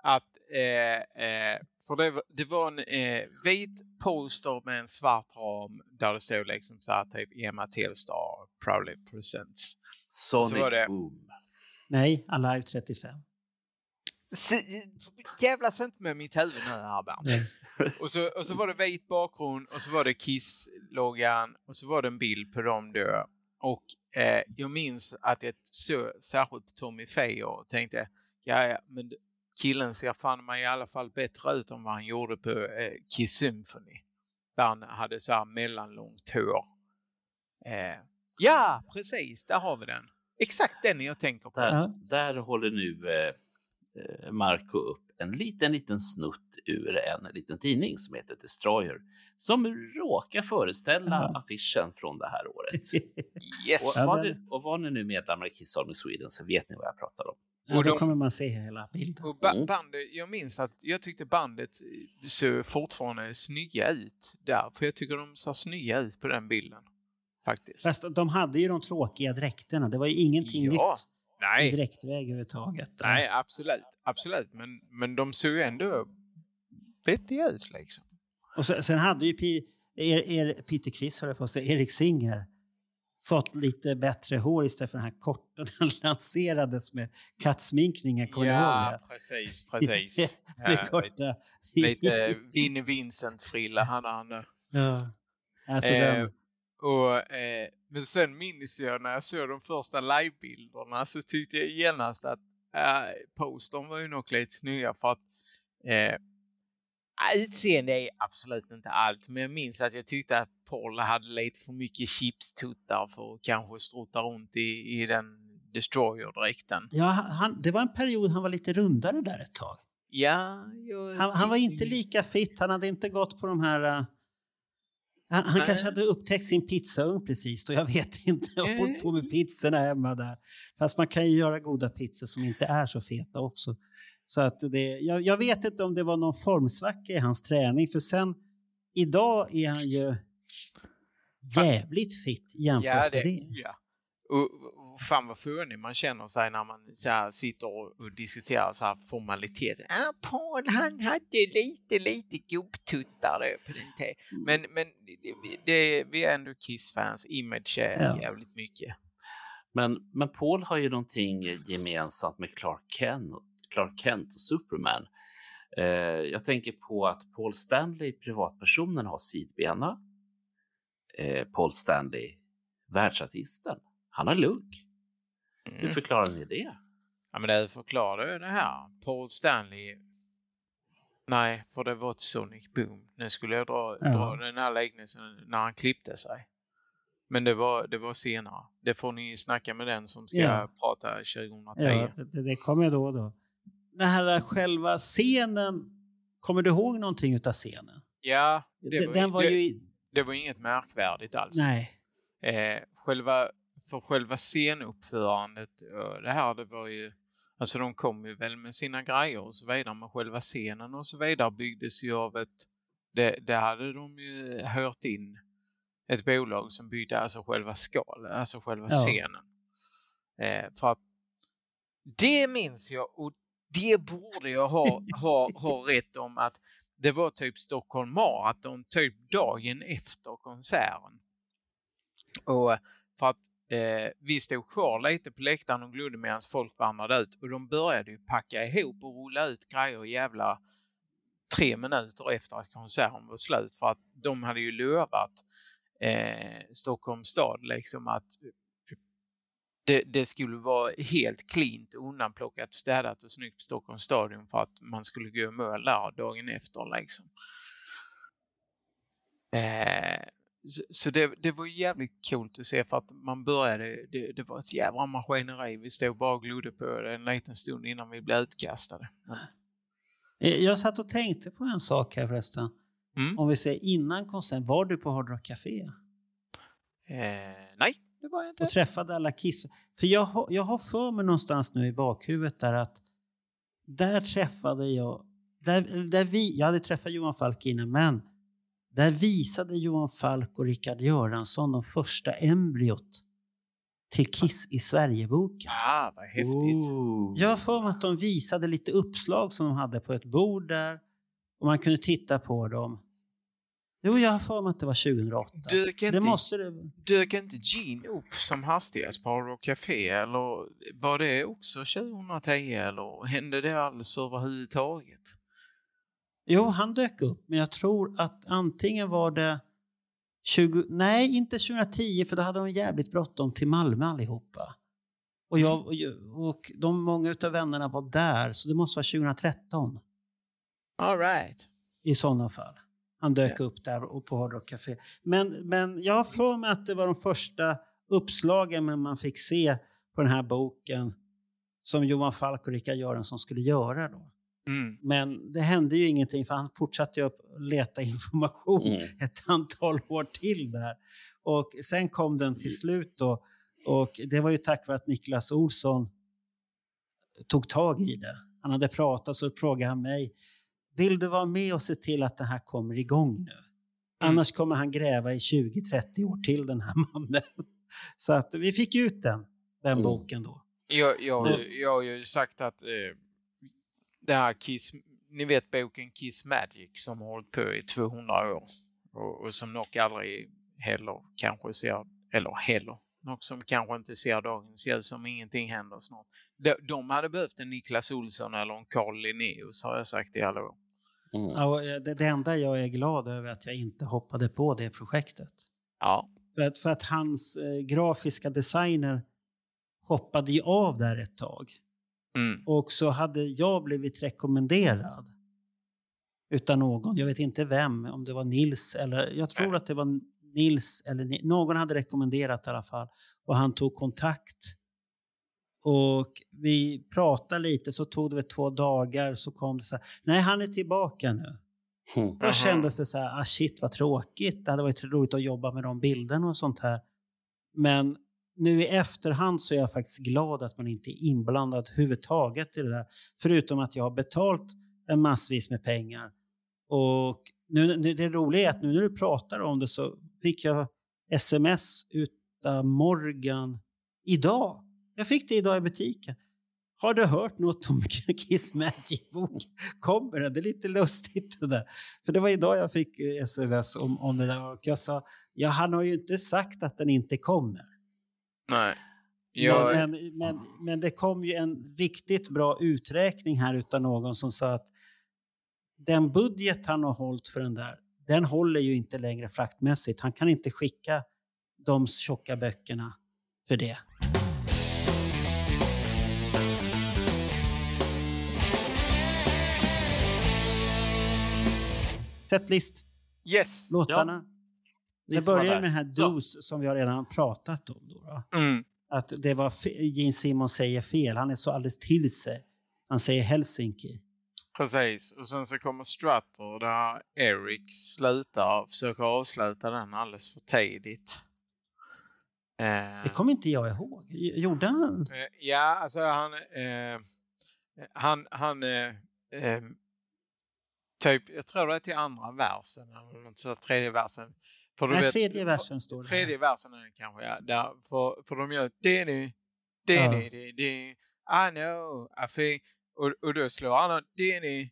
att eh, eh, för det, var- det var en eh, vit poster med en svart ram där det stod liksom så här typ Emma Tillstar proudly presents. Sonic var det. Boom. Nej, Alive 35. Se- Jävlas inte med mitt huvud nu här Bernt. Nej. Och så, och så var det vit bakgrund och så var det Kiss-loggan och så var det en bild på dem då. Och eh, jag minns att jag såg särskilt på Tommy Faye och tänkte ja, ja men killen ser fan mig i alla fall bättre ut än vad han gjorde på eh, Kiss Symphony. Där han hade så här mellanlångt hår. Eh, ja, precis, där har vi den. Exakt den jag tänker på. Där, där håller nu eh, eh, Marco upp en liten, liten snutt ur en liten tidning som heter Destroyer som råkar föreställa Ja. affischen från det här året. Yes! Och, var ni, och var ni nu medlemmar i Kiss Army Sweden så vet ni vad jag pratar om. Ja, Och då de- kommer man se hela bilden. Och ba- Mm. bandet, jag minns att jag tyckte bandet såg fortfarande snygga ut där. För jag tycker de ser snygga ut på den bilden. Faktiskt. Fast de hade ju de tråkiga dräkterna. Det var ju ingenting Ja. nytt Nej, dräktväg överhuvudtaget. nej absolut. Absolut. Men, men de såg ju ändå vettiga ut liksom. Och sen, sen hade ju P, er, er, Peter Criss, höll jag på att säga, Erik Singer fått lite bättre hår istället för den här korta den lanserades med kattsminkningen. Kommer ihåg Ja, det? precis, precis. med Ja, korta... lite Vinnie Vincent-frilla han nu. ja. Alltså Eh, den, och, eh, men sen minns jag när jag såg de första livebilderna så tyckte jag genast att eh, postern var ju nog lite snygga för att eh, utseende är absolut inte allt men jag minns att jag tyckte att Paul hade lite för mycket chipstuttar för att kanske strutta runt i, i den Destroyer-dräkten. ja, han, det var en period han var lite rundare där ett tag. Ja, Han, han var inte lika fit, han hade inte gått på de här... han han kanske hade upptäckt sin pizzaugn precis och jag vet inte och hållit på med pizzorna hemma där. Fast man kan ju göra goda pizzor som inte är så feta också. Så att det, jag, jag vet inte om det var någon formsvacka i hans träning för sen idag är han ju jävligt fitt jämfört Ja, med det, det. ja. Och fan vad fånig man känner sig när man så sitter och, diskuterar så här formaliteter. Ah, Paul han hade lite, lite gubbtuttar på den tiden. Mm. Men, men det, det, vi är ändå Kiss-fans. Image är Ja. jävligt mycket. Men, men Paul har ju någonting gemensamt med Clark Kent, Clark Kent och Superman. Eh, jag tänker på att Paul Stanley, privatpersonen, har sidbena. Eh, Paul Stanley, världsartisten, han har lugg. Hur Mm. förklarar ni det? Ja, men det förklarar ju det här. Paul Stanley. Nej, för det var ett Sonic Boom. Nu skulle jag dra, Ja. dra den här liknelsen när han klippte sig. Men det var, det var senare. Det får ni snacka med den som ska Ja. prata 2010. Ja, det, det kommer då och då. Den här själva scenen, kommer du ihåg någonting utav scenen? Ja, det var, den var det, ju... det var inget märkvärdigt alls. Nej. Eh, själva, för själva scenuppförandet, det här det var ju, alltså de kom ju väl med sina grejer och så vidare, men själva scenen och så vidare byggdes ju av ett, det, det hade de ju hört in ett bolag som byggde alltså själva skalet, alltså själva Ja. scenen. Eh, för att det minns jag och det borde jag ha, ha, ha rätt om att det var typ Stockholm Marathon typ dagen efter konserten. Och för att eh, vi stod kvar lite på läktaren och glodde medan folk vandrade ut och de började ju packa ihop och rulla ut grejer och jävla tre minuter efter att konserten var slut för att de hade ju lovat eh, Stockholms stad liksom att det, det skulle vara helt cleant, undanplockat, städat och snyggt på Stockholms stadion för att man skulle gå i mål där dagen efter liksom. Eh, så det, det var jävligt coolt att se för att man började, det, det var ett jävla maskineri. Vi stod bara och glodde på det en liten stund innan vi blev utkastade. Eh, Jag satt och tänkte på en sak här förresten. Mm. Om vi säger innan konserten, var du på Hard Rock Café? eh, nej, det var jag inte. och träffade alla Kiss. För jag, har- jag har för mig någonstans nu i bakhuvudet där att där träffade jag, där, där vi, jag hade träffat Johan Falk innan, men där visade Johan Falk och Rickard Göransson de första embryot till Kiss i Sverigeboken. Ah, vad häftigt. Ooh. Jag har för mig att de visade lite uppslag som de hade på ett bord där och man kunde titta på dem. Jo, jag har för mig att det var 2008. Dök Det inte, måste det dök inte Gene upp som hastigast på Hard Café eller var det också 2010 eller hände det alls överhuvudtaget? Jo, han dök upp, men jag tror att antingen var det 20, nej, inte 2010, för då hade de jävligt bråttom till Malmö allihopa. Och, jag, och jag- och de, många av vännerna var där, så det måste vara 2013 All right. i sådana fall. Han dök upp där och på Hard Rock Café. Men, men jag har för mig att det var de första uppslagen men man fick se på den här boken som Johan Falk och Rickard Göransson skulle göra då. Mm. Men det hände ju ingenting för han fortsatte ju att leta information Mm. ett antal år till där. Och sen kom den till slut då. Och det var ju tack vare att Niklas Olsson tog tag i det. Han hade pratat så frågade han mig. Vill du vara med och se till att det här kommer igång nu? Annars kommer han gräva i 20-30 år till den här mannen. Så att vi fick ut den, den Mm. boken då. Jag, jag, jag har ju sagt att eh, det här Kiss, ni vet boken Kiss Magic som har hållit på i 200 år och, och som nog aldrig heller kanske ser, eller heller, något som kanske inte ser dagens ljus om ingenting händer snart. De, de hade behövt en Niklas Olsson eller en Carl Linnaeus har jag sagt i alla år. Mm. Ja, eh, det, det enda jag är glad över är att jag inte hoppade på det projektet. Ja, För att, för att hans eh, grafiska designer hoppade ju av där ett tag. Mm. Och så hade jag blivit rekommenderad utan någon, jag vet inte vem, om det var Nils eller jag tror att det var Nils eller någon hade rekommenderat i alla fall. Och han tog kontakt. Och vi pratade lite, så tog det väl två dagar så kom det så här, nej han är tillbaka nu. Mm. Då kändes det så här, ah shit vad tråkigt. Det hade varit roligt att jobba med de bilderna och sånt här. Men nu i efterhand så är jag faktiskt glad att man inte är inblandad överhuvudtaget i det där. Förutom att jag har betalt en massvis med pengar. Och nu, det roliga är att nu när du pratar om det så fick jag sms utav Morgan idag. Jag fick det idag i butiken. Har du hört något om Kiss Magic-bok? Kommer den? Det är lite lustigt det där. För det var idag jag fick eh, sms om, om det där och jag sa, ja han har ju inte sagt att den inte kommer. Nej. Jag, Men, men, men, men det kom ju en riktigt bra uträkning här utav någon som sa att den budget han har hållit för den där, den håller ju inte längre fraktmässigt. Han kan inte skicka de tjocka böckerna för det. Setlist, yes. låtarna. Ni Det börjar med den här. Dos som vi har redan pratat om. Då, då. Mm. Att det var Gene Simmons säger fel. Han är så alldeles till sig. Han säger Helsinki. Precis. Och sen så kommer Strutter där Eric slutar och försöker avsluta den alldeles för tidigt. Eh, Det kommer inte jag ihåg. Gjorde han? Eh, Ja, alltså han... Eh, han... han eh, eh, typ, jag tror det är till andra versen eller tredje versen. För du Nej, vet- tredje versen står det. Tredje versen är det kanske, ja. Där, för, för de gör Denny, Denny, Denny, Denny, I know, I think. Och, och då slår han Denny,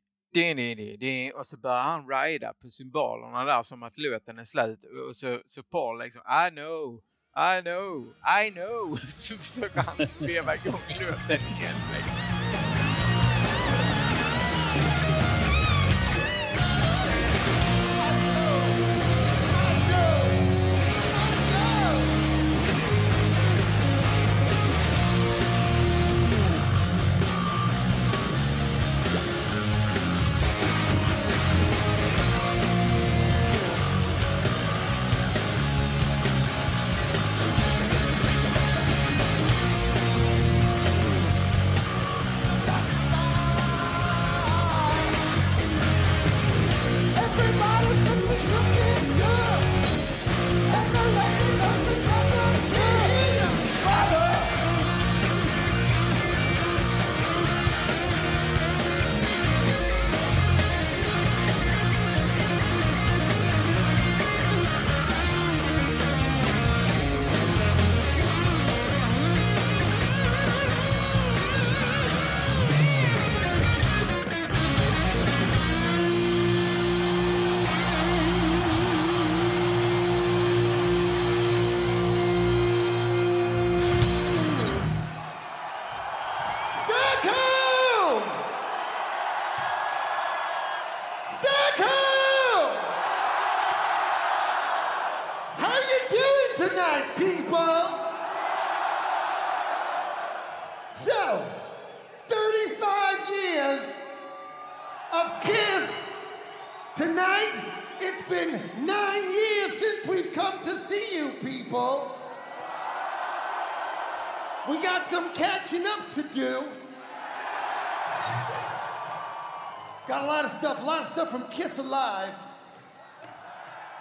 och så börjar han rida på symbolerna där som att låten är slut. Och så, så Paul liksom, I know, I know, I know. Så försöker han veva igång låten igen liksom.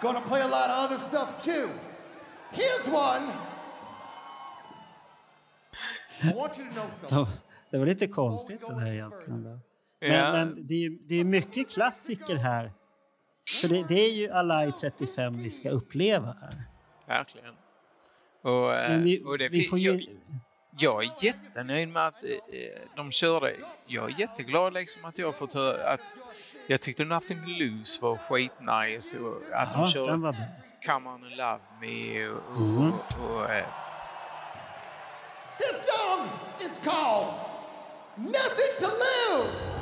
Gonna play a lot of other stuff too. Here's one. I want you to know something. De- Det var lite konstigt det där egentligen. Då. Men, Ja. men det är ju det är mycket klassiker här. För det, det är ju Alive 35 vi ska uppleva här. Verkligen. Och, eh, vi, och det, vi får ju... jag, jag är jättenöjd med att eh, de körde. Jag är jätteglad liksom att jag har fått höra att jag tyckte Nothing to Lose var skitnice och att Ja, de körde var. Come On and Love Me och, och, Mhm. och, och eh, This song is called Nothing to Lose.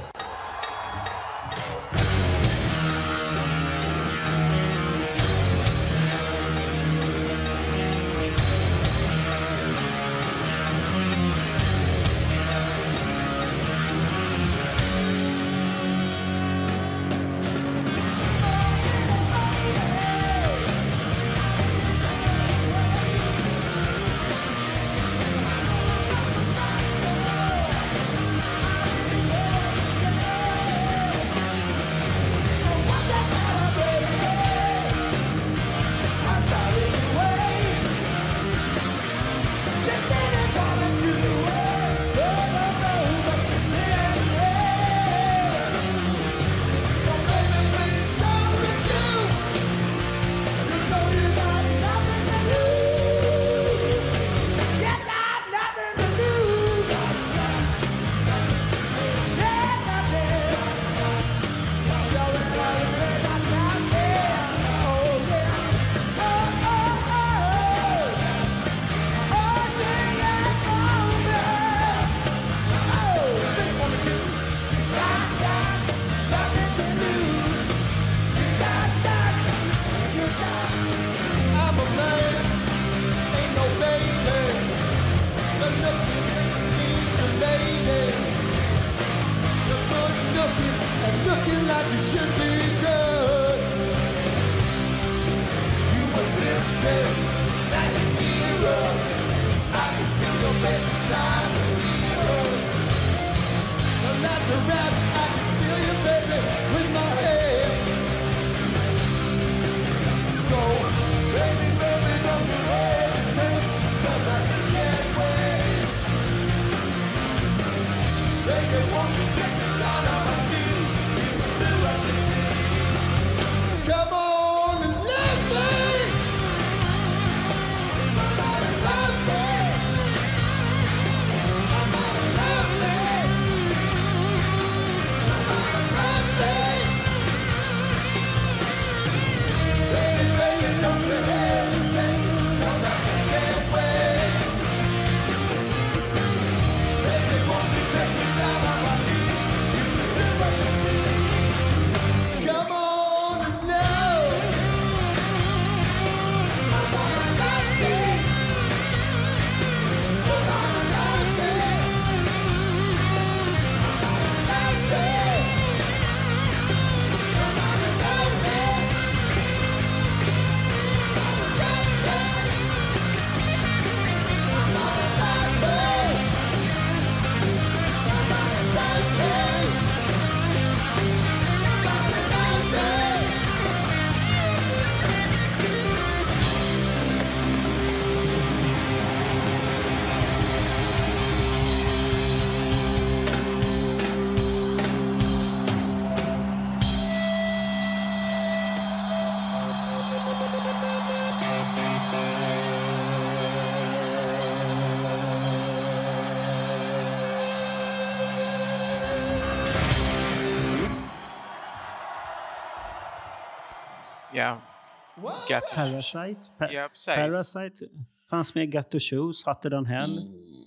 Got Parasite. Pa- Ja, precis. Parasite fanns med i Got to Choose, Hotter Than Hell.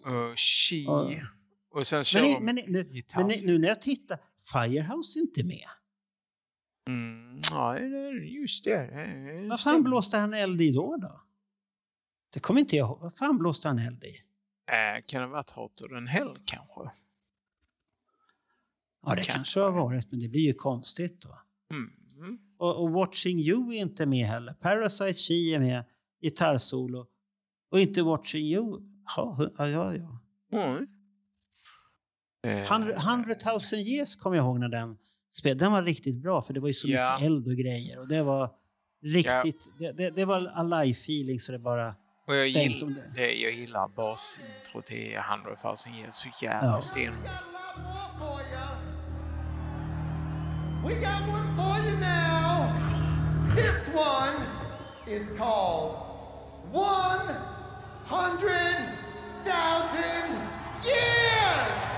och She. Ja. Och sen kör Men, de men, nu, men nu när jag tittar, Firehouse är inte med. Mm, ja, det är just det. det. Vad fan blåste han eld i då? då? Det kommer inte jag ihåg. Vad fan blåste han eld i? Äh, kan det ha varit Hotter than Hell kanske? Ja, det Kan- kanske har varit, men det blir ju konstigt då. Mm. Och, och Watching You är inte med heller. Parasite She är med, gitarrsolo. Och inte Watching You. Ja, ja, ja. Mm. Eh, 100 100 000 years kommer jag ihåg när den spelade. Den var riktigt bra för det var ju så Ja. mycket eld och grejer. Och det var riktigt, det, det, det var alive-feeling så det bara... och jag, stängt gill, om det. det, jag gillar basintro till 100 000 years så jävla Ja. stenhårt. We got one for you now. This one is called 100,000 years.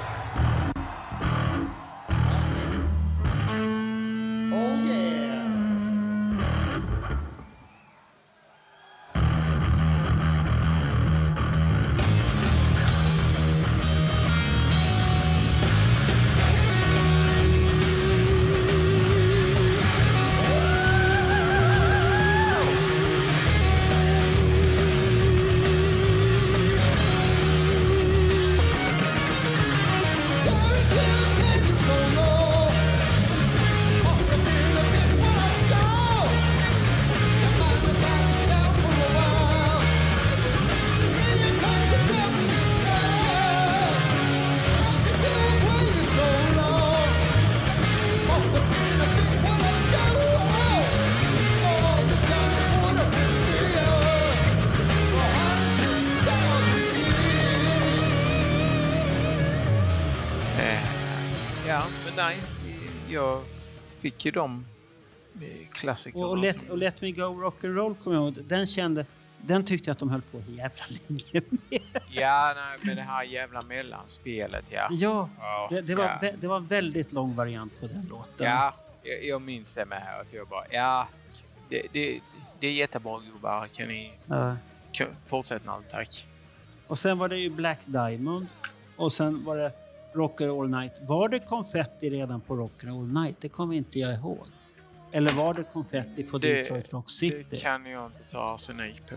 Fick ju de klassikerna. Och, och, let, och Let Me Go Rock'n'Roll kommer jag ihåg. Den kände... Den tyckte jag att de höll på jävla länge med. Ja, nej, men det här jävla mellanspelet, ja. Ja, Ja, det, det, var, ja. det var en väldigt lång variant på den låten. Ja, jag, jag minns det med. Att jag bara, ja, det, det, det är jättebra gubbar. Kan ni Ja. fortsätta nu, tack. Och sen var det ju Black Diamond. Och sen var det Rocker All Night. Var det konfetti redan på Rocker All Night? Det kommer inte jag ihåg. Eller var det konfetti på Det- Detroit Rock City? Det kan jag inte ta arsenik på.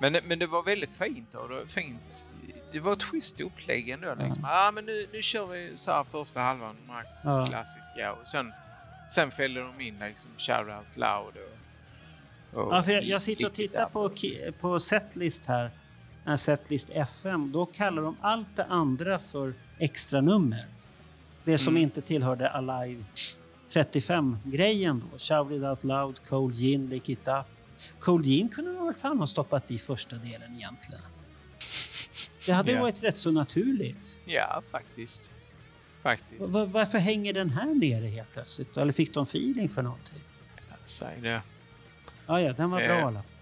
Men, men det var väldigt fint. Och det, var fint. det var ett schysst upplägg ändå. Liksom. Ja, men nu, nu kör vi så här första halvan, de här Ja. klassiska. Och sen, sen fäller de in liksom Shout Out Loud och... och Ja, för jag, jag sitter och tittar på, på setlist här setlist FM. Då kallar de allt det andra för extra nummer. Det som Mm. inte tillhörde Alive 35-grejen då. Shout it out loud, Cold Gin, Lick it up. Cold Gin kunde man väl fan ha stoppat i första delen egentligen. Det hade Ja. varit rätt så naturligt. Ja, faktiskt. Faktiskt. Va- varför hänger den här nere helt plötsligt? Eller fick de feeling för någonting? Säg det. Ja, ja, den var bra Eh. i alla fall.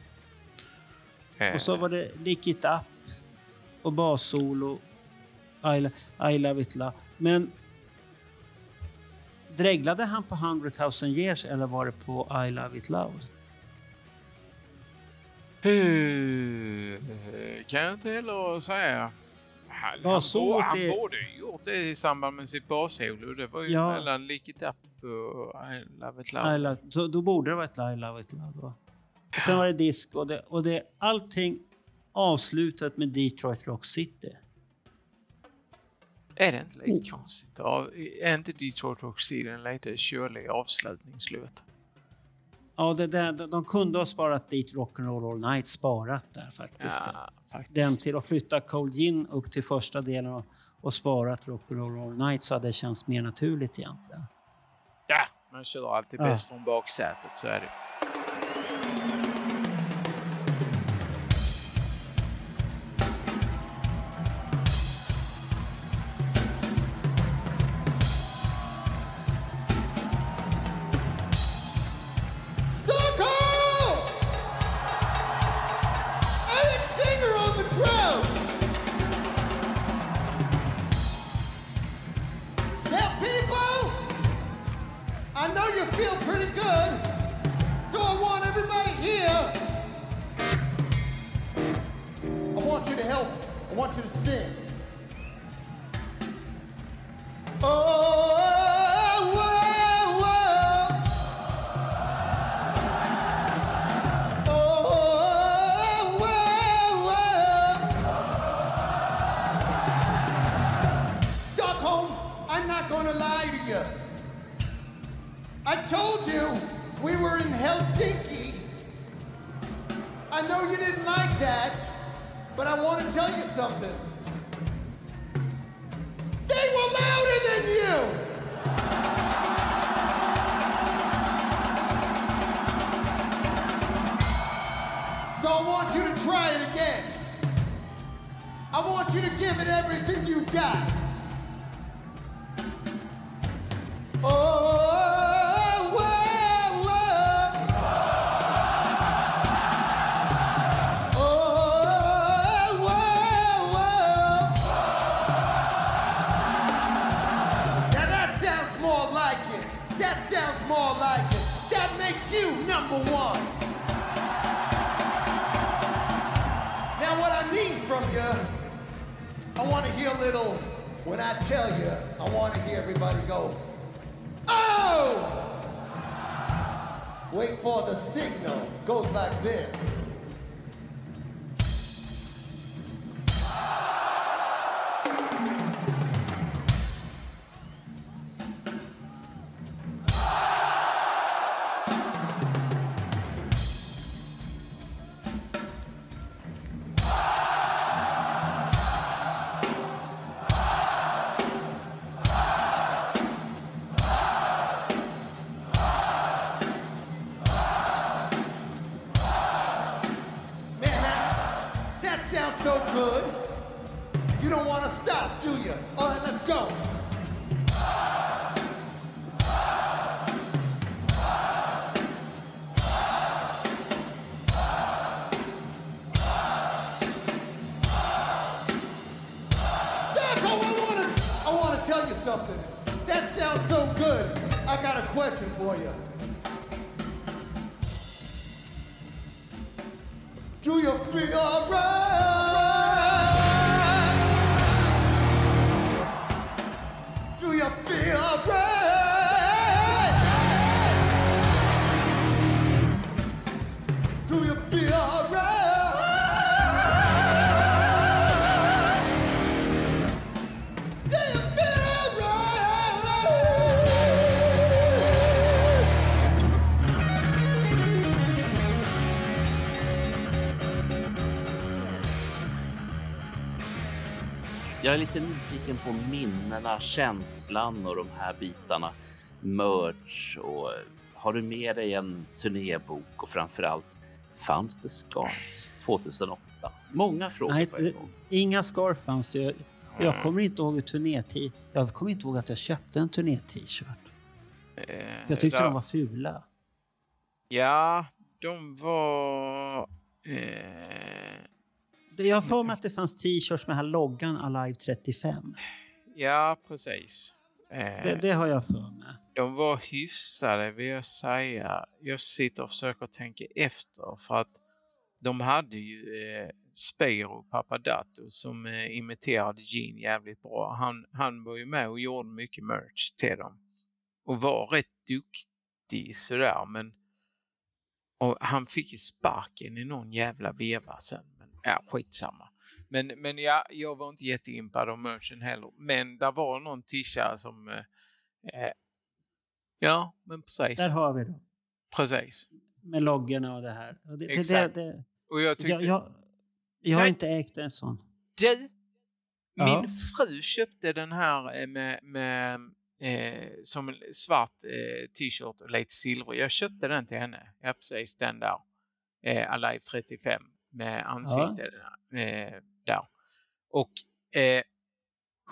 Eh, Och så var det Lick It Up och bassolo. Love It Love. Men dreglade han på 100 000 years eller var det på I Love It Loud? Kan jag inte heller säga. Han, Ja, han, så han det- borde ju gjort det i samband med sitt bassolo. Det var ju Ja. mellan Lick It Up och I Love It I Loud. love, då, då borde det vara ett I Love It Loud. Va? Och sen var det disk och, det, och det, allting avslutat med Detroit Rock City. Är det inte lite Oh. konstigt? Ja, är inte Detroit Rock City en lite körlig avslutningslåt? Ja, det, det, de kunde ha sparat dit Rock'n'Roll All Night sparat där faktiskt. Ja, faktiskt. den till att flytta Cold Gin upp till första delen och, och sparat Rock'n'Roll All Night så hade det känts mer naturligt egentligen. Ja, man kör alltid Ja. bäst från baksätet, så är det. Jag är lite nyfiken på minnena, känslan och de här bitarna. Merch och har du med dig en turnébok och framförallt fanns det Scars 2008? Många frågor Nej, på en gång. inga scarf fanns det. Jag, jag kommer inte ihåg hur turné Jag kommer inte ihåg att jag köpte en turné-t-shirt. Eh, Jag tyckte där- de var fula. Ja, de var... Eh, Jag har för mig att det fanns t-shirts med här loggan Alive 35. ja, precis. Eh, Det, det har jag för mig. De var hyfsade vill jag säga. Jag sitter och försöker tänka efter för att de hade ju eh, Spiro Papadato som eh, imiterade Gene jävligt bra. Han, han var ju med och gjorde mycket merch till dem. Och var rätt duktig sådär men och han fick ju sparken i någon jävla veva sen. Ja, skitsamma. Men, men ja, jag var inte jätteimpad av merchen heller. Men där var någon tisha som eh, eh, Ja, men precis. Där har vi det. Precis. Med loggorna och det här. Och det, det, det, Exakt. det, Och jag tyckte, jag, jag, jag har inte ägt en sån. du! Ja. Min fru köpte den här eh, med, med eh, som svart eh, t-shirt och lite silver. Jag köpte den till henne. Ja, precis den där. Eh, Alive 35 med ansikte eh, där. Och eh,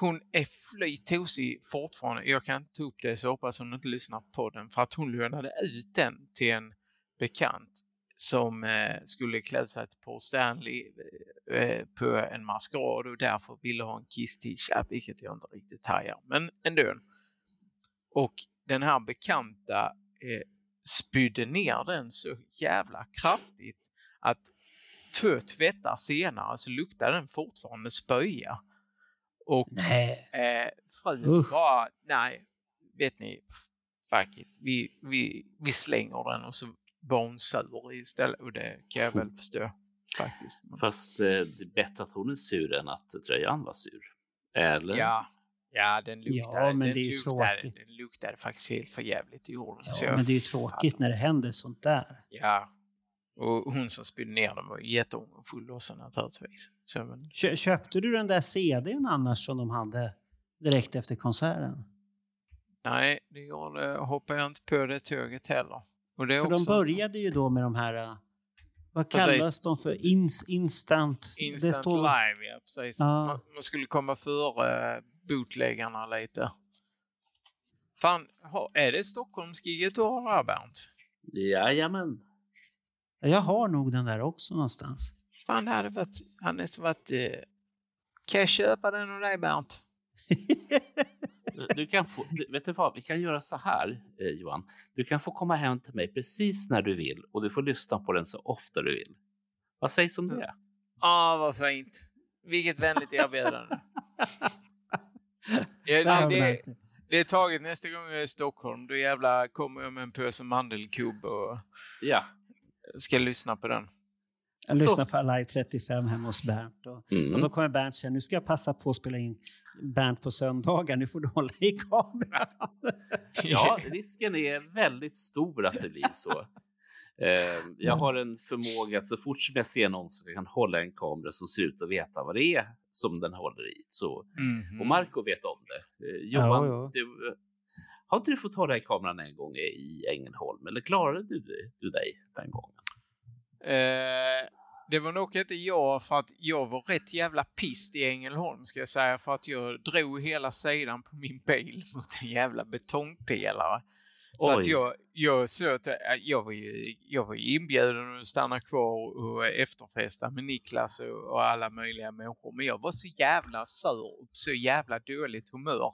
hon är flytosig fortfarande. Jag kan inte ta upp det så hoppas hon inte lyssnar på den för att hon lånade ut den till en bekant som eh, skulle klä sig till Paul Stanley eh, på en maskerad och därför ville ha en Kiss t-shirt, vilket jag inte riktigt hajar, men ändå. Och den här bekanta eh, spydde ner den så jävla kraftigt att två tvättar senare så luktade den fortfarande spöja. Och Nej. eh, frun Usch. bara, nej, vet ni, fuck it, vi, vi, vi slänger den och så var hon sur istället och det kan jag väl förstå faktiskt. Fast eh, det är bättre att hon är sur än att tröjan var sur. Eller? ja, ja, den luktade, Ja, men den, det är ju luktade tråkigt. den luktade faktiskt helt för jävligt i jorden. Ja, men det är ju tråkigt när det händer sånt där. Ja, och hon som spydde ner den var jätteångerfull också naturligtvis. Så, men, Kö- Köpte du den där CDn annars som de hade direkt efter konserten? nej, det gjorde, hoppade jag inte på det tåget heller. Och det är För de började ju då med de här... äh, Vad Precis. kallas de för? Ins, instant? Instant det står, live, ja precis. Ja. Man, man skulle komma före bootläggarna lite. Fan, är det Stockholmsgiget du har där Bernt? Jajamän. Ja, Jag har nog den där också någonstans. Fan, det hade varit, hade nästan varit... eh, kan jag köpa den av dig Bernt? Du kan få, vet du vad, vi kan göra så här eh, Johan. Du kan få komma hem till mig precis när du vill och du får lyssna på den så ofta du vill. Vad sägs om det? Ah, vad fint. Vilket vänligt erbjudande. ja, Ja, det, det, är taget nästa gång jag är i Stockholm. Då jävla kommer jag med en påse mandelkubb och Ja. Ska lyssna på den. Jag Så- lyssnar på Alive 35 hemma hos Bernt. Och, Mm. och då kommer Bernt säga, nu ska jag passa på att spela in Bernt på söndagar, nu får du hålla i kameran. ja, risken är väldigt stor att det blir så. Eh, jag har en förmåga att så fort som jag ser någon som kan hålla en kamera som ser ut att veta vad det är som den håller i. Så, Mhm. och Marco vet om det. Eh, Johan, Ja, ja. Du, har inte du fått hålla i kameran en gång i Ängelholm? Eller klarade du, du dig den gången? Eh, det var nog inte jag för att jag var rätt jävla pist i Ängelholm ska jag säga för att jag drog hela sidan på min bil mot en jävla betongpelare. Så att jag, jag, så att, eh, jag, var ju, jag var ju inbjuden att stanna kvar och efterfesta med Niklas och, och alla möjliga människor. Men jag var så jävla sur och så jävla dåligt humör.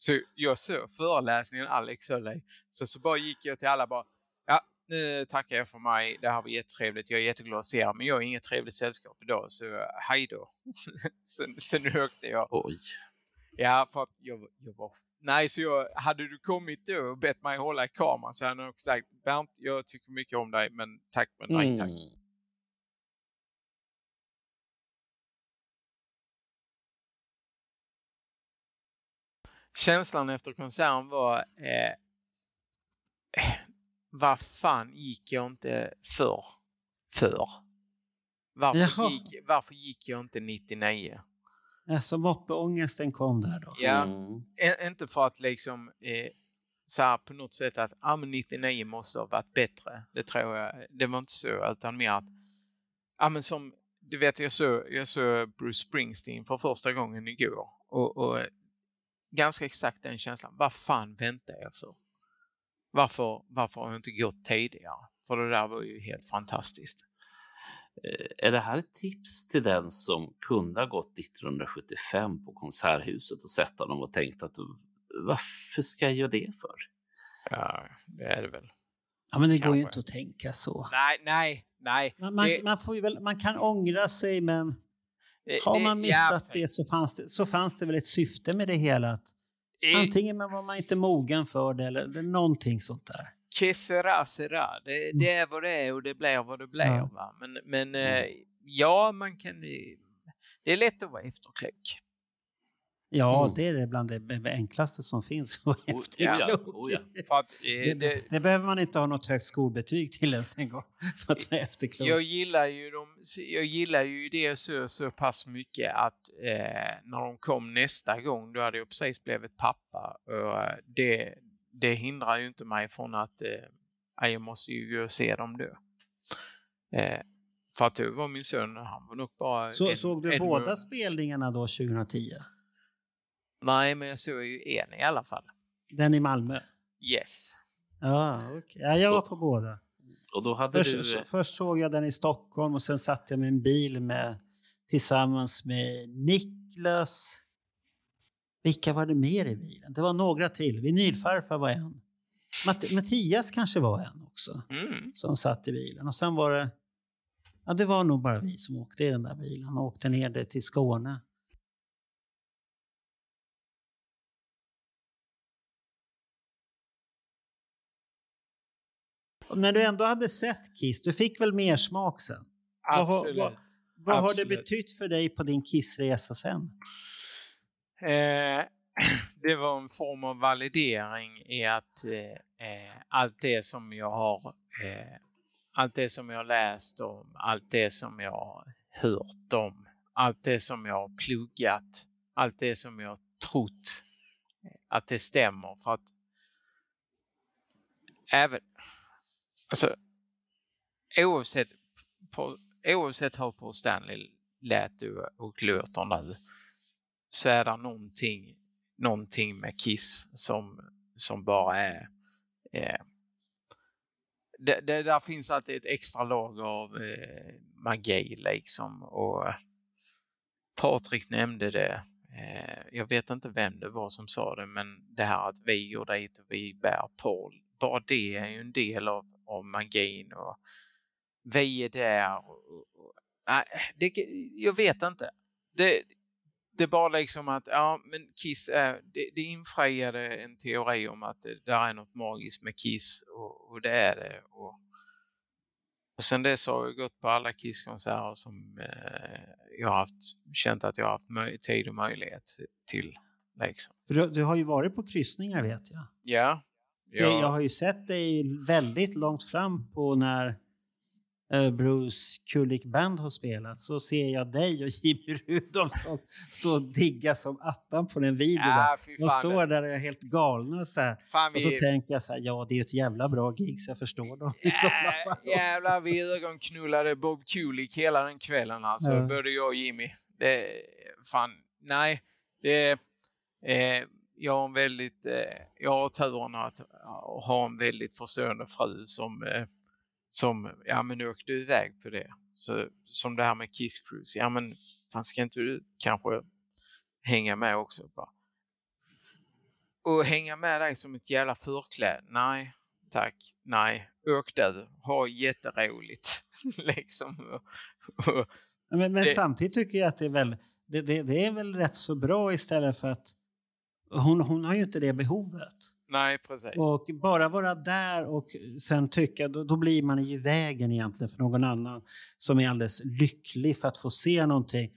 Så jag såg föreläsningen Alex höll i. Så, så bara gick jag till alla bara Ja, nu tackar jag för mig. Det här var jättetrevligt. Jag är jätteglad att se er, men jag har inget trevligt sällskap idag, så hej då. sen, sen åkte jag. Oj. Ja, för att jag, jag var... Nej, så jag, hade du kommit då och bett mig hålla i kameran så hade jag också sagt Bernt, jag tycker mycket om dig, men tack men nej tack. Mm. Känslan efter konserten var eh, vad fan gick jag inte för? För? Varför, Jaha. gick, varför gick jag inte 99? Alltså moppeångesten kom där då. Ja, Mm. inte för att liksom eh, så här på något sätt att ah, men 99 måste ha varit bättre. Det tror jag. Det var inte så utan mer att ah, men som du vet jag såg jag såg Bruce Springsteen för första gången igår och, och ganska exakt den känslan. Vad fan väntar jag för? Varför, varför har jag inte gått tidigare? För det där var ju helt fantastiskt. Eh, Är det här ett tips till den som kunde ha gått 1975 på Konserthuset och sett honom och tänkt att varför ska jag göra det för? Ja, det är det väl. Ja, men det går ju Kanske. inte att tänka så. Nej, nej, nej. Man, man, Det- man, får ju väl, man kan ångra sig, men har det- man ja, missat precis. det så fanns det, så fanns det väl ett syfte med det hela. Att antingen var man inte mogen för det eller, någonting sånt där. Que sera, sera. Det, det är vad det är och det blir vad det blir. Ja. Va? Men, men eh, ja, man kan... eh, Det är lätt att vara efterklok. Ja, Mm. det är det bland det enklaste som finns. att Oh, ja, oh, ja. Eh, Det, det, det, det behöver man inte ha något högt skolbetyg till ens en gång för att vara efterklok. jag, gillar ju dem, jag gillar ju det så, så pass mycket att eh, när de kom nästa gång då hade jag precis blivit pappa. Och eh, det, det hindrar ju inte mig från att eh, ja, jag måste ju gå och se dem då. Eh, för att då var min son, han var nog bara... Så, en- såg du en båda månad. spelningarna då 2010? Nej, men jag såg ju en i alla fall. Den i Malmö? Yes. Ja, okej. ja, jag var på båda. Och då hade Först, du... så, först såg jag den i Stockholm och sen satt jag med en bil med, tillsammans med Niklas. Vilka var det mer i bilen? Det var några till. Vinylfarfar var en. Matt- Mattias kanske var en också Mm. som satt i bilen. Och sen var det... Ja, det var nog bara vi som åkte i den där bilen och åkte ner till Skåne. Och när du ändå hade sett Kiss, du fick väl mer smak sen? Vad har- Absolut. vad- Vad har det Absolut. betytt för dig på din Kissresa sen? Eh, det var en form av validering i att eh, eh, allt det som jag har eh, allt det som jag läst om, allt det som jag hört om, allt det som jag har pluggat, allt det som jag trott eh, att det stämmer för att även alltså oavsett på, oavsett hur Paul Stanley lät och, och låter nu så är det någonting, någonting med Kiss som, som bara är... Eh, det, det där finns alltid ett extra lager av eh, magi liksom och Patrik nämnde det. Eh, jag vet inte vem det var som sa det men det här att vi går dit och vi bär Paul. Bara det är ju en del av, och där. Och, nej, det, jag vet inte. Det, det är bara liksom att, ja men Kiss är, det, det infriade en teori om att det där är något magiskt med Kiss och, och det är det. Och, och sen dess har jag gått på alla Kiss-konserter som eh, jag har haft, känt att jag har haft tid och möjlighet till. Liksom. För du, du har ju varit på kryssningar vet jag. Ja. Jag, jag har ju sett dig väldigt långt fram på när eh, Bruce Kulick Band har spelat så ser jag dig och Jimmy Rudolfsson stå och digga som attan på den videon. Ja, De står där och är helt galna så här. Fan, Och så vi- tänker jag så här, ja det är ju ett jävla bra gig så jag förstår dem. fall också. Jävlar, vi ögonknullade Bob Kulik hela den kvällen alltså. Ja. Både jag och Jimmy. Det, fan, nej. Det, eh, jag har en väldigt, eh, jag har turen att ha en väldigt förstående fru som, eh, som, ja men åk du iväg på det. Så, som det här med Kiss Cruise. Ja men, fan ska inte du kanske hänga med också? Bara. Och hänga med dig som ett jävla förkläde? Nej, tack. Nej, åk du. Ha jätteroligt. liksom. Men, men Det- samtidigt tycker jag att det är väl, det, det, det är väl rätt så bra istället för att hon, hon har ju inte det behovet. Nej, precis. Och bara vara där och sen tycka, då, då blir man i vägen egentligen för någon annan som är alldeles lycklig för att få se någonting.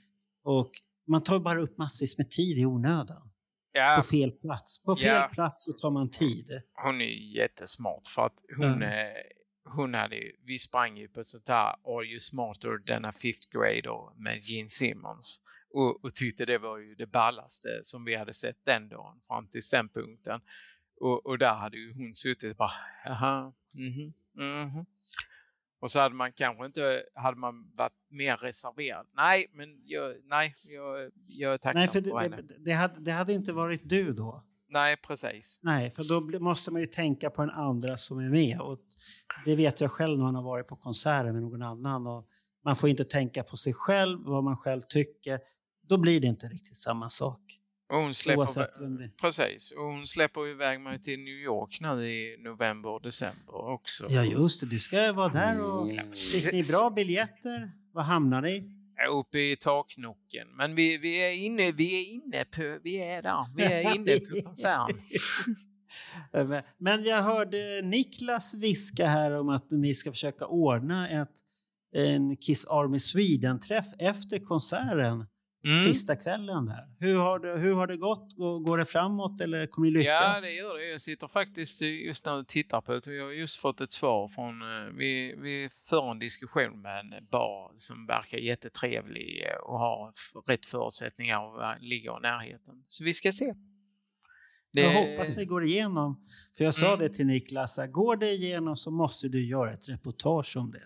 Och man tar bara upp massvis med tid i onödan. ja, På fel plats. På fel Ja. plats så tar man tid. hon är ju jättesmart för att hon, Ja. eh, hon hade ju, vi sprang ju på sånt här Are you smarter than a fifth grader med Gene Simmons. Och, och tyckte det var ju det ballaste som vi hade sett den dagen fram till den punkten. Och, och där hade ju hon suttit och bara, jaha, mhm, mhm. Och så hade man kanske inte, hade man varit mer reserverad. Nej, men jag, nej, jag, jag är tacksam Nej, för för det, henne. det, det, hade, det hade inte varit du då. Nej, precis. Nej, för då måste man ju tänka på den andra som är med. Och det vet jag själv när man har varit på konserter med någon annan. Och man får inte tänka på sig själv, vad man själv tycker. Då blir det inte riktigt samma sak. Och hon släpper, precis, och hon släpper iväg mig till New York nu i november och december också. Ja, just det. Du ska vara där och... Mm. Fick ni bra biljetter? Var hamnar ni? Uppe i taknocken. Men vi, vi är inne, vi är inne på, vi är där, vi är inne på konserten. Men jag hörde Niklas viska här om att ni ska försöka ordna ett, en Kiss Army Sweden-träff efter konserten. Mm. Sista kvällen där. Hur har det, hur har det gått? Går, går det framåt eller kommer ni lyckas? Ja, det gör det. Jag sitter faktiskt just nu och tittar på det. Jag har just fått ett svar från, eh, vi, vi för en diskussion med en bar som verkar jättetrevlig och har rätt förutsättningar och ligger i närheten. Så vi ska se. Jag hoppas det går igenom. För jag sa Mm. det till Niklas, går det igenom så måste du göra ett reportage om det.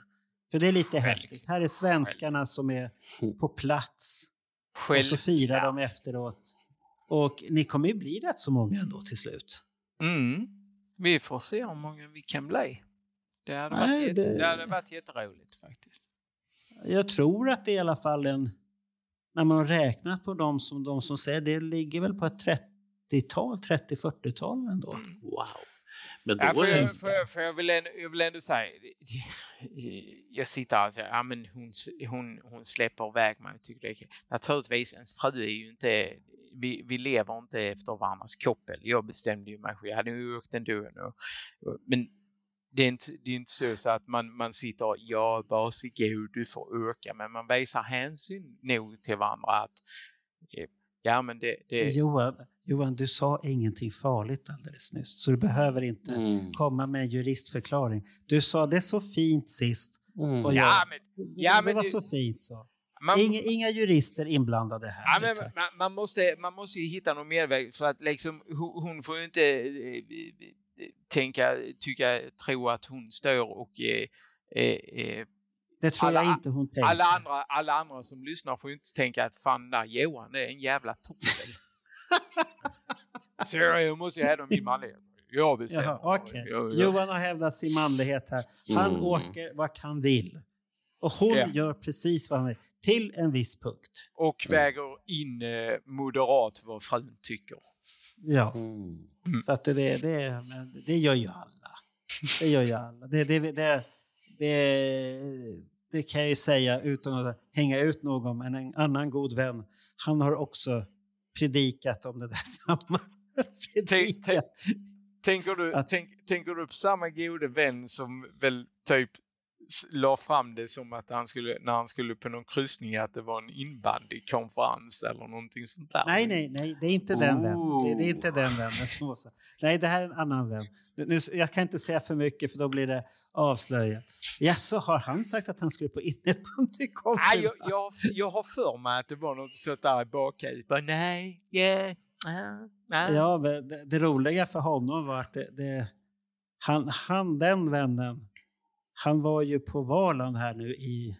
För det är lite Själv. häftigt. Här är svenskarna som är på plats och så firar de efteråt. Och ni kommer ju bli rätt så många ändå till slut. Mm. Vi får se hur många vi kan bli. Det hade, Nej, varit, jätte, det- det... hade varit jätteroligt faktiskt. Jag tror att det är i alla fall en... När man har räknat på de som, de som säger det ligger väl på ett 30-tal, 30-40-tal ändå. Wow. Men då Ja, för, det... jag, för, för jag, vill ändå, jag vill ändå säga, jag sitter alltså, ja men hon, hon, hon släpper iväg mig och tycker det är. Naturligtvis, ens fru är ju inte, vi, vi lever inte efter varandras koppel. Jag bestämde ju mig själv, jag hade ju åkt ändå. Och, och, men det är inte, det är inte så, så att man, man sitter, ja varsågod du får åka, men man visar hänsyn nog till varandra att eh, ja men det, det Johan, Johan, du sa ingenting farligt alldeles nyss, så du behöver inte Mm. komma med en juristförklaring. Du sa det så fint sist. Mm. Och ja jag- men Det, Ja, det men var du- så fint så. man, Inga, inga jurister inblandade här. Ja, men man, man, måste, man måste ju hitta någon medväg för att liksom hon, hon får ju inte eh, tänka, tycka, tro att hon står och eh, eh, eh, det tror alla- jag inte hon tänker. alla, andra, alla andra som lyssnar får ju inte tänka att fan där Johan det är en jävla torsel. Så jag måste ju hävda min manlighet. Jag bestämmer. Jaha, okej. Jag- jag- Johan har hävdat sin manlighet här. Han Mm. åker vart han vill. Och hon Ja. gör precis vad han vill. Till en viss punkt. Och väger in eh, moderat vad frun tycker. Ja, Mm. så att det, det, det, men det gör ju alla. Det gör ju alla. Det, det, det, det, det kan jag ju säga utan att hänga ut någon, men en annan god vän, han har också predikat om det där samma. predikat. Tänker du, Att- tänk, tänker du på samma gode vän som väl typ la fram det som att han skulle, när han skulle på någon kryssning, att det var en inbandykonferens eller någonting sånt där? Nej, nej, nej, det är inte den vännen. Det, det är inte den vännen. Så, så. Nej, det här är en annan vän. Nu, jag kan inte säga för mycket för då blir det avslöjat. Ja, så har han sagt att han skulle på innebandykonferens? Nej, jag, jag, jag har för mig att det var något sånt där i bakhuvudet. Nej, yeah, ja, nej. Ja, det, det roliga för honom var att det, det, han, han, den vännen, han var ju på Valand här nu i,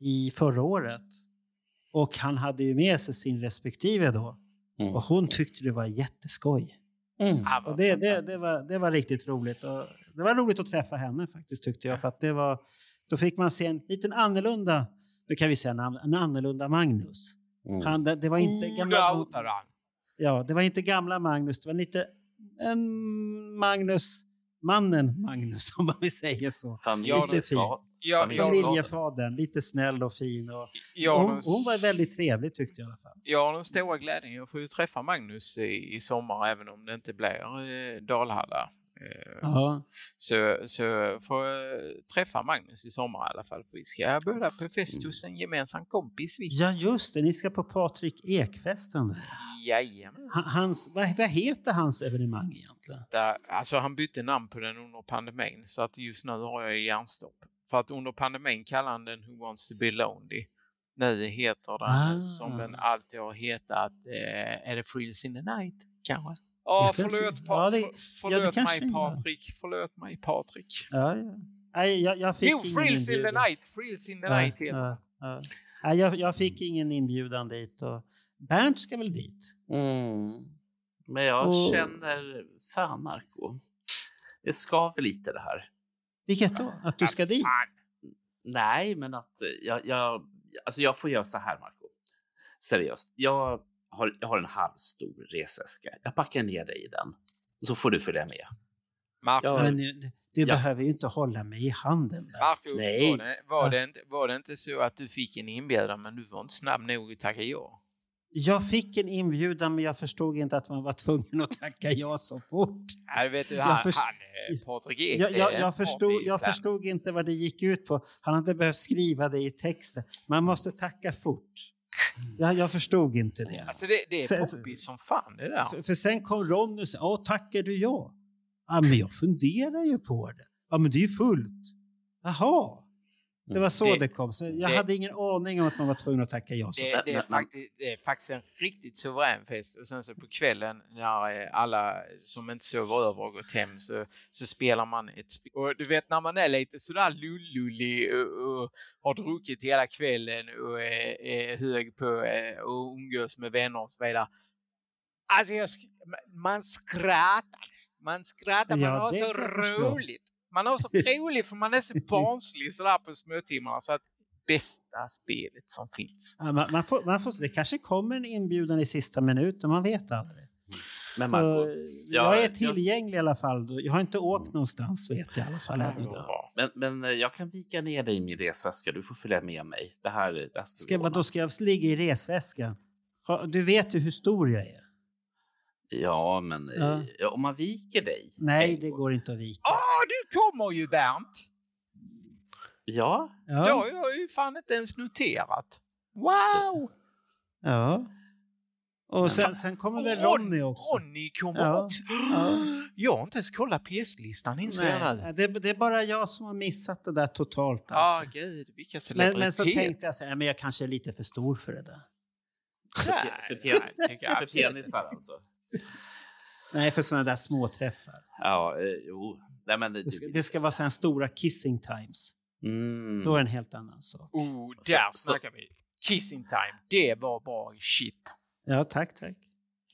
i förra året. Och han hade ju med sig sin respektive då. Mm. Och hon tyckte det var jätteskoj. Mm. Och det, det, det, var, det var riktigt roligt. Och det var roligt att träffa henne faktiskt tyckte jag. För att det var, då fick man se en liten annorlunda, nu kan vi säga namn, en annorlunda Magnus. Mm. Han, det, det var inte Oh, gamla... Ja, det var inte gamla Magnus, det var lite en Magnus, mannen Magnus om man vill säga så. Lite fin. Ja, Familjefadern, lite snäll och fin. Och, har hon, hon var väldigt trevlig tyckte jag i alla fall. jag har den stora glädjen. Jag får ju träffa Magnus i, i sommar även om det inte blir eh, Dalhalla. Eh, Ja. Så, så får jag träffa Magnus i sommar i alla fall. För vi ska båda på fest hos en gemensam kompis. Vi. ja, just det, ni ska på Patrik Ekfesten. där. Jajamän. Hans, vad, vad heter hans evenemang egentligen? Där, alltså han bytte namn på den under pandemin så att just nu har jag hjärnstopp. För att under pandemin kallade han den Who Wants To Be Lonely. Nu heter den Ah. som den alltid har hetat. Eh, är det Frills in the Night kanske? Ja, förlåt, pa- Ja, det- för- ja, det förlåt kanske mig. Patrik. Förlåt mig Patrik. Ja, ja. Nej, jag, jag fick Jo, ingen Frills in the inbjudan. Night. Frills in the Ja, Night ja, ja. Nej, jag, jag fick ingen inbjudan dit. Och Bernt ska väl dit? Mm. Men jag Och- känner, fan Marco, det skaver lite det här. Vilket då? Att du ska dit? Nej, men att jag, jag, alltså jag får göra så här Marco. Seriöst, jag har, jag har en halvstor resväska. Jag packar ner dig i den. Så får du följa med. Marco, Ja. Men nu, du Ja. behöver ju inte hålla mig i handen. Marco Nej. var, det, var, det inte, var det inte så att du fick en inbjudan men du var inte snabb nog att tacka ja? Jag fick en inbjudan men jag förstod inte att man var tvungen att tacka ja så fort. Ja, vet du, Jag han, först- han eh, Patrik Ek, Jag, jag, en jag, förstod, jag förstod inte vad det gick ut på. Han hade behövt skriva det i texten. Man måste tacka fort. Jag, jag förstod inte det. Alltså det, det Sen- är poppigt som fan det där. För, för sen kom Ronny och sa, "Ja, tackar du ja? Ja, men jag funderar ju på det. Ja, men det är ju fullt. Jaha. Det var så det, Det- kom. Så jag det- hade ingen aning om att man var tvungen att tacka ja. Så Det, det, är faktiskt, det är faktiskt en riktigt suverän fest och sen så på kvällen när eh, alla som inte sover över har gått hem så, så spelar man ett sp- Och du vet när man är lite sådär lullullig och, och har druckit hela kvällen och är, är hög på eh, och umgås med vänner och så vidare. Alltså jag, sk- man skrattar. Man skrattar, man Ja, har så roligt. Man har så roligt för man är så barnslig sådär på småtimmarna så att bästa spelet som finns. Ja, man, man får, man får, det kanske kommer en inbjudan i sista minuten, man vet aldrig. Men Så, Marco, jag är jag- tillgänglig i alla fall. Jag har inte åkt någonstans vet jag i alla fall. men, men eh, jag kan vika ner dig i min resväska. Du får följa med mig. Det här, det här ska Ska, då ska jag ligga i resväskan? Du vet ju hur stor jag är. Ja, men eh, Ja. ja, om man viker dig. Nej, det går inte att vika. Du kommer ju Bernt! Ja, Det har Ja, jag ju fan inte ens noterat. Wow! ja. Och sen, sen kommer väl Ronny också. Ronny kommer Ja, också. ja. Jag har inte ens kollat PS-listan inser jag nu. Nej, det, det är bara jag som har missat det där totalt. Ja, Alltså. gud, vilka men, men så tänkte jag så här, men jag kanske är lite för stor för det där. Nej, för, nej, för penisar alltså. Nej, för sådana där små träffar. Ja, eh, jo. Nej, men det, Det ska, det ska vara sådana stora kissing times. mm. Då är det en helt annan sak. Oh, där så- snackar vi. Kissing time, det var bra shit. Ja, tack, tack.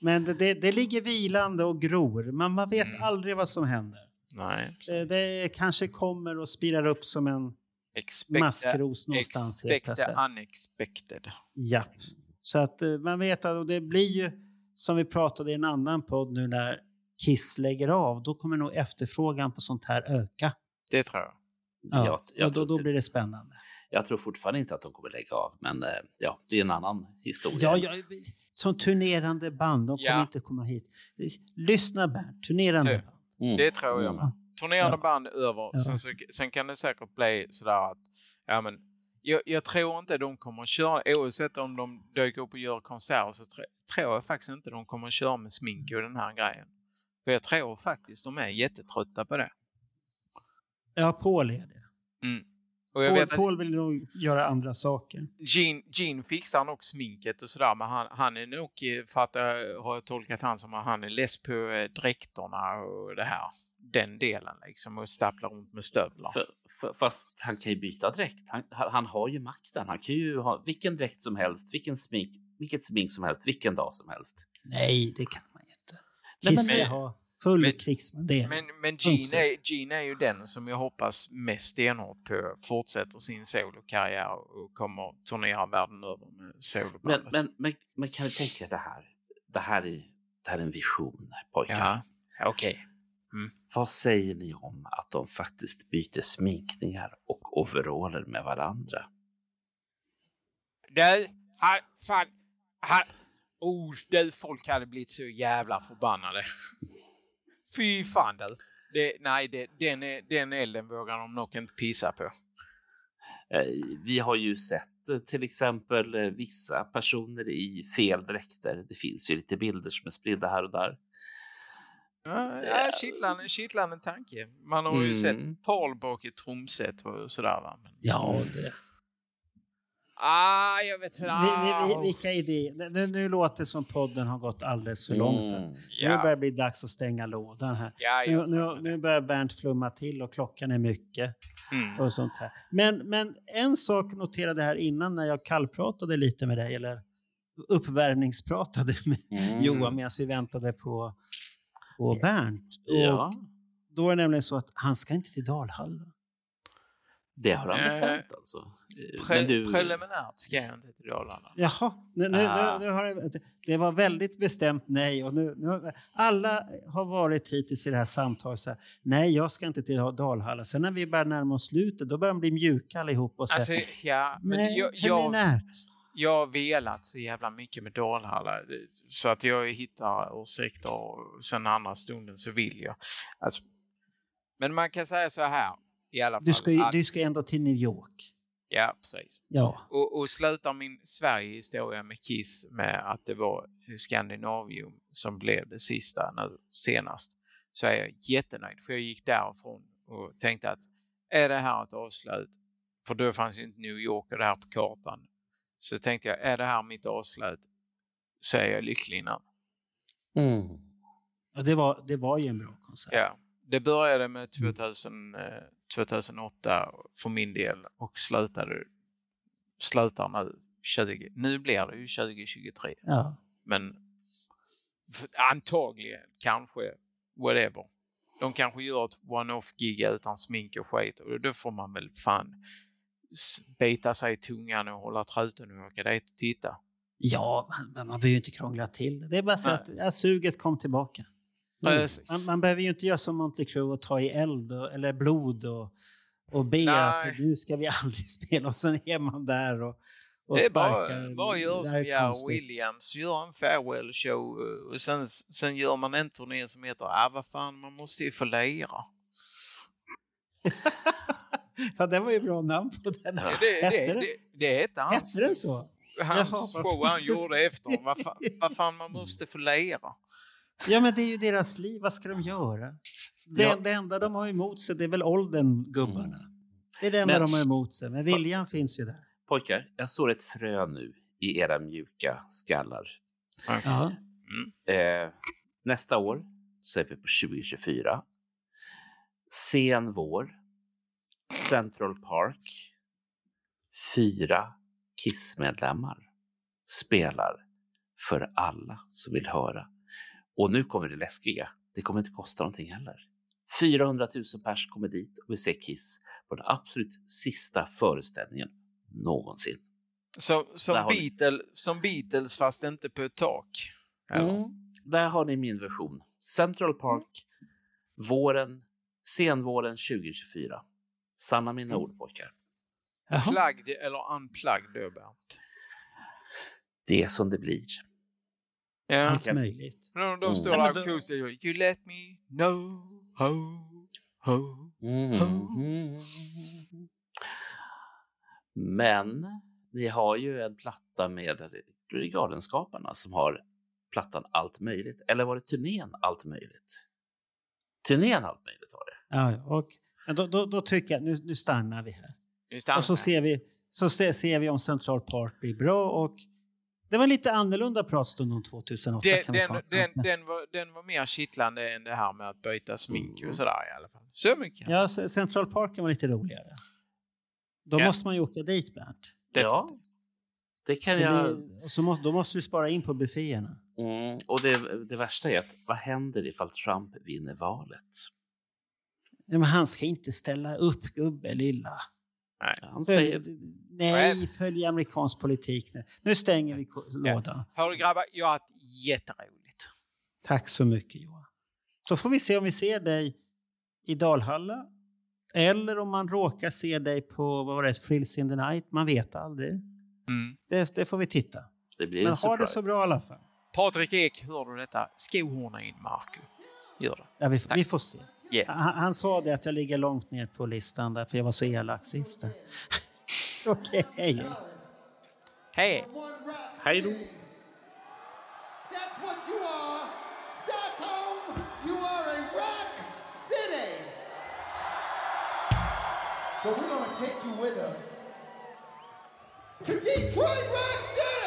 Men det, det, det ligger vilande och gror, men man vet Mm. aldrig vad som händer. Nej. Det, det kanske kommer och spirar upp som en Expect, maskros någonstans helt expect plötsligt. the unexpected. Japp. Så att eh, man vet att och det blir ju som vi pratade i en annan podd nu när Kiss lägger av, då kommer nog efterfrågan på sånt här öka. Det tror jag. Ja, jag, jag, och då, tror då blir det spännande. jag tror fortfarande inte att de kommer lägga av, men eh, ja, det är en annan historia. Ja, ja, som turnerande band, de kommer Ja. inte komma hit. Lyssna Bernt, turnerande Du. band. Mm. Det tror jag Mm. med. Turnerande Ja. band över. Ja. Sen, så, sen kan det säkert bli sådär att, ja men, jag, jag tror inte de kommer att köra, oavsett om de dyker upp och gör konserter så tr tror jag faktiskt inte de kommer att köra med smink och den här grejen. För jag tror faktiskt de är jättetrötta på det. Ja, Paul är det. Och jag Paul, vet att Paul vill nog göra andra saker. Gene, Gene fixar nog sminket och sådär men han, han är nog, eh, för att jag har jag tolkat han som att han är less på eh, dräkterna och det här. Den delen liksom och stapplar runt med stövlar. För, för, fast han kan ju byta dräkt. Han, han har ju makten. Han kan ju ha vilken dräkt som helst, vilken smink, vilket smink som helst, vilken dag som helst. Nej, det kan Kiss men- ska ha full men- krigsmundering. Men, men. Gene, är, Gene är ju den som jag hoppas mest stenhårt på fortsätter sin solokarriär och kommer turnera världen över med Men, solobandet. men, men, men kan du tänka det här? Det här är, det här är en vision, pojkar. ja, okej. Vad säger ni om att de faktiskt byter sminkningar och overaller med varandra? Du, han, fan, han, oh, du, folk hade blivit så jävla förbannade. Fy fan du. Det, nej, det, den, är, den elden vågar de nog inte pissa på. Eh, Vi har ju sett eh, till exempel eh, vissa personer i fel dräkter. Det finns ju lite bilder som är spridda här och där. Ja, ja, kittlande, kittlande tanke. Man har ju Mm. sett Paul bak i trumset och sådär va. Men, Ja, det. Ah, jag vet inte. Vi, vi, vi, Ah, vilka idéer? Nu, nu låter det som podden har gått alldeles för långt. Mm. Nu Ja. börjar det bli dags att stänga lådan här. Ja, Nu, jag nu, nu börjar Bernt flumma till och klockan är mycket. Mm. och sånt här. Men, men en sak noterade här innan när jag kallpratade lite med dig, eller uppvärmningspratade med Mm. Johan medan vi väntade på, på Bernt. Ja, Och då är det nämligen så att han ska inte till Dalhalla. Det har han Eh, bestämt alltså. Eh, Pre- du, Preliminärt ska jag inte till Dalarna. Jaha, nu, nu, Ah. nu, nu har det, det var väldigt bestämt nej. Och nu, nu, alla har varit hittills i det här samtalet så här, nej jag ska inte till Dalhalla. Sen när vi börjar närma oss slutet då börjar de bli mjuka allihop och säga, Alltså, ja, men nej, jag, jag, jag har velat så jävla mycket med Dalhalla så att jag hittar ursäkter och sen andra stunden så vill jag. Alltså, men man kan säga så här i alla fall. Du ska, att, du ska ändå till New York. Ja, precis. Ja. Och, och slutar min Sverige-historia med Kiss med att det var Scandinavium som blev det sista nu senast så är jag jättenöjd för jag gick därifrån och tänkte att är det här ett avslut? För då fanns ju inte New York och det här på kartan. Så tänkte jag, är det här mitt avslut så är jag lycklig nu. mm. Ja, det, var, det var ju en bra konsert. Ja, det började med 2000, eh, 2008 för min del och slutade, slutar nu 20, nu blir det ju 2023. Ja. Men antagligen, kanske, whatever. De kanske gör ett one-off-gig utan smink och skit och då får man väl fan bita sig i tungan och hålla truten och åka dit och titta. Ja, man, man behöver ju inte krångla till det. Är bara så att ja, suget kom tillbaka. Precis. Man, man behöver ju inte göra som Motley Crue och ta i eld och, eller blod och, och be Nej. att nu ska vi aldrig spela och sen är man där och, och det är sparkar. bara, bara gör som konstigt. Williams, gör en farewell show eh, och sen, sen gör man en turné som heter ah, vad fan, man måste ju få lira. Ja, det var ju bra namn på den. Det, det, Hette det, det, det hette hans, Hette den så? hans Jaha, show han gjorde efter. Vad fan, vad fan man måste få lira. Ja, men det är ju deras liv. Vad ska de göra? Det, Ja. det enda de har emot sig det är väl åldern, gubbarna. Det är det enda Men- de har emot sig. Men viljan finns ju där. Pojkar, jag sår ett frö nu i era mjuka skallar. Ja. Eh, nästa år så är vi på 2024. Sen vår. Central Park. Fyra Kiss-medlemmar spelar för alla som vill höra. Och nu kommer det läskiga. Det kommer inte kosta någonting heller. 400 000 pers kommer dit och vill se Kiss på den absolut sista föreställningen någonsin. Så, som. Beatles, som Beatles fast inte på ett tak. Mm. Där har ni min version. Central Park, våren, senvåren 2024. Sanna mina Mm. ord pojkar. Plugged eller unplugged då Bernt? Det är som det blir. Ja. Allt möjligt. De, de Mm. står där och You let me know how, how. Mm. Men ni har ju en platta med Galenskaparna som har plattan Allt möjligt. Eller var det turnén Allt möjligt? Turnén Allt möjligt var det. Ja, och, då, då, då tycker jag, nu, nu stannar vi här. Nu stannar Och så ser vi, så ser, ser vi om Central Park blir bra. Och det var lite annorlunda pratstund om 2008 den, kan den, den, den, var, den var mer kittlande än det här med att byta smink och sådär i alla fall. Så mycket. Ja, Central Park var lite roligare. Då Ja. måste man ju åka dit, Bernt. Ja, det kan Det jag... blir, och så må, då måste du spara in på bufféerna. Mm, och det, det värsta är att vad händer ifall Trump vinner valet? Ja, men han ska inte ställa upp, gubbe lilla. Han Följ, säger, nej, följ amerikansk politik nu. Nu stänger vi lådan. Hörru grabbar, jag har haft jätteroligt. Tack så mycket, Johan. Så får vi se om vi ser dig i Dalhalla. Eller om man råkar se dig på vad var det, Frills in the night. Man vet aldrig. Mm. Det, det får vi titta. det blir Men en ha det så bra i alla fall. Patrik Ek, hör du detta? Skohorna in Marco. Gör det. Ja, vi, vi får se. Yeah. Han, han sa det att jag ligger långt ner på listan där, för jag var så elak sist. Där. Hey. hej. Hej! One rock Hej då! That's what you are. Stockholm, you are a rock city. So we're going to take you with us to Detroit Rock City.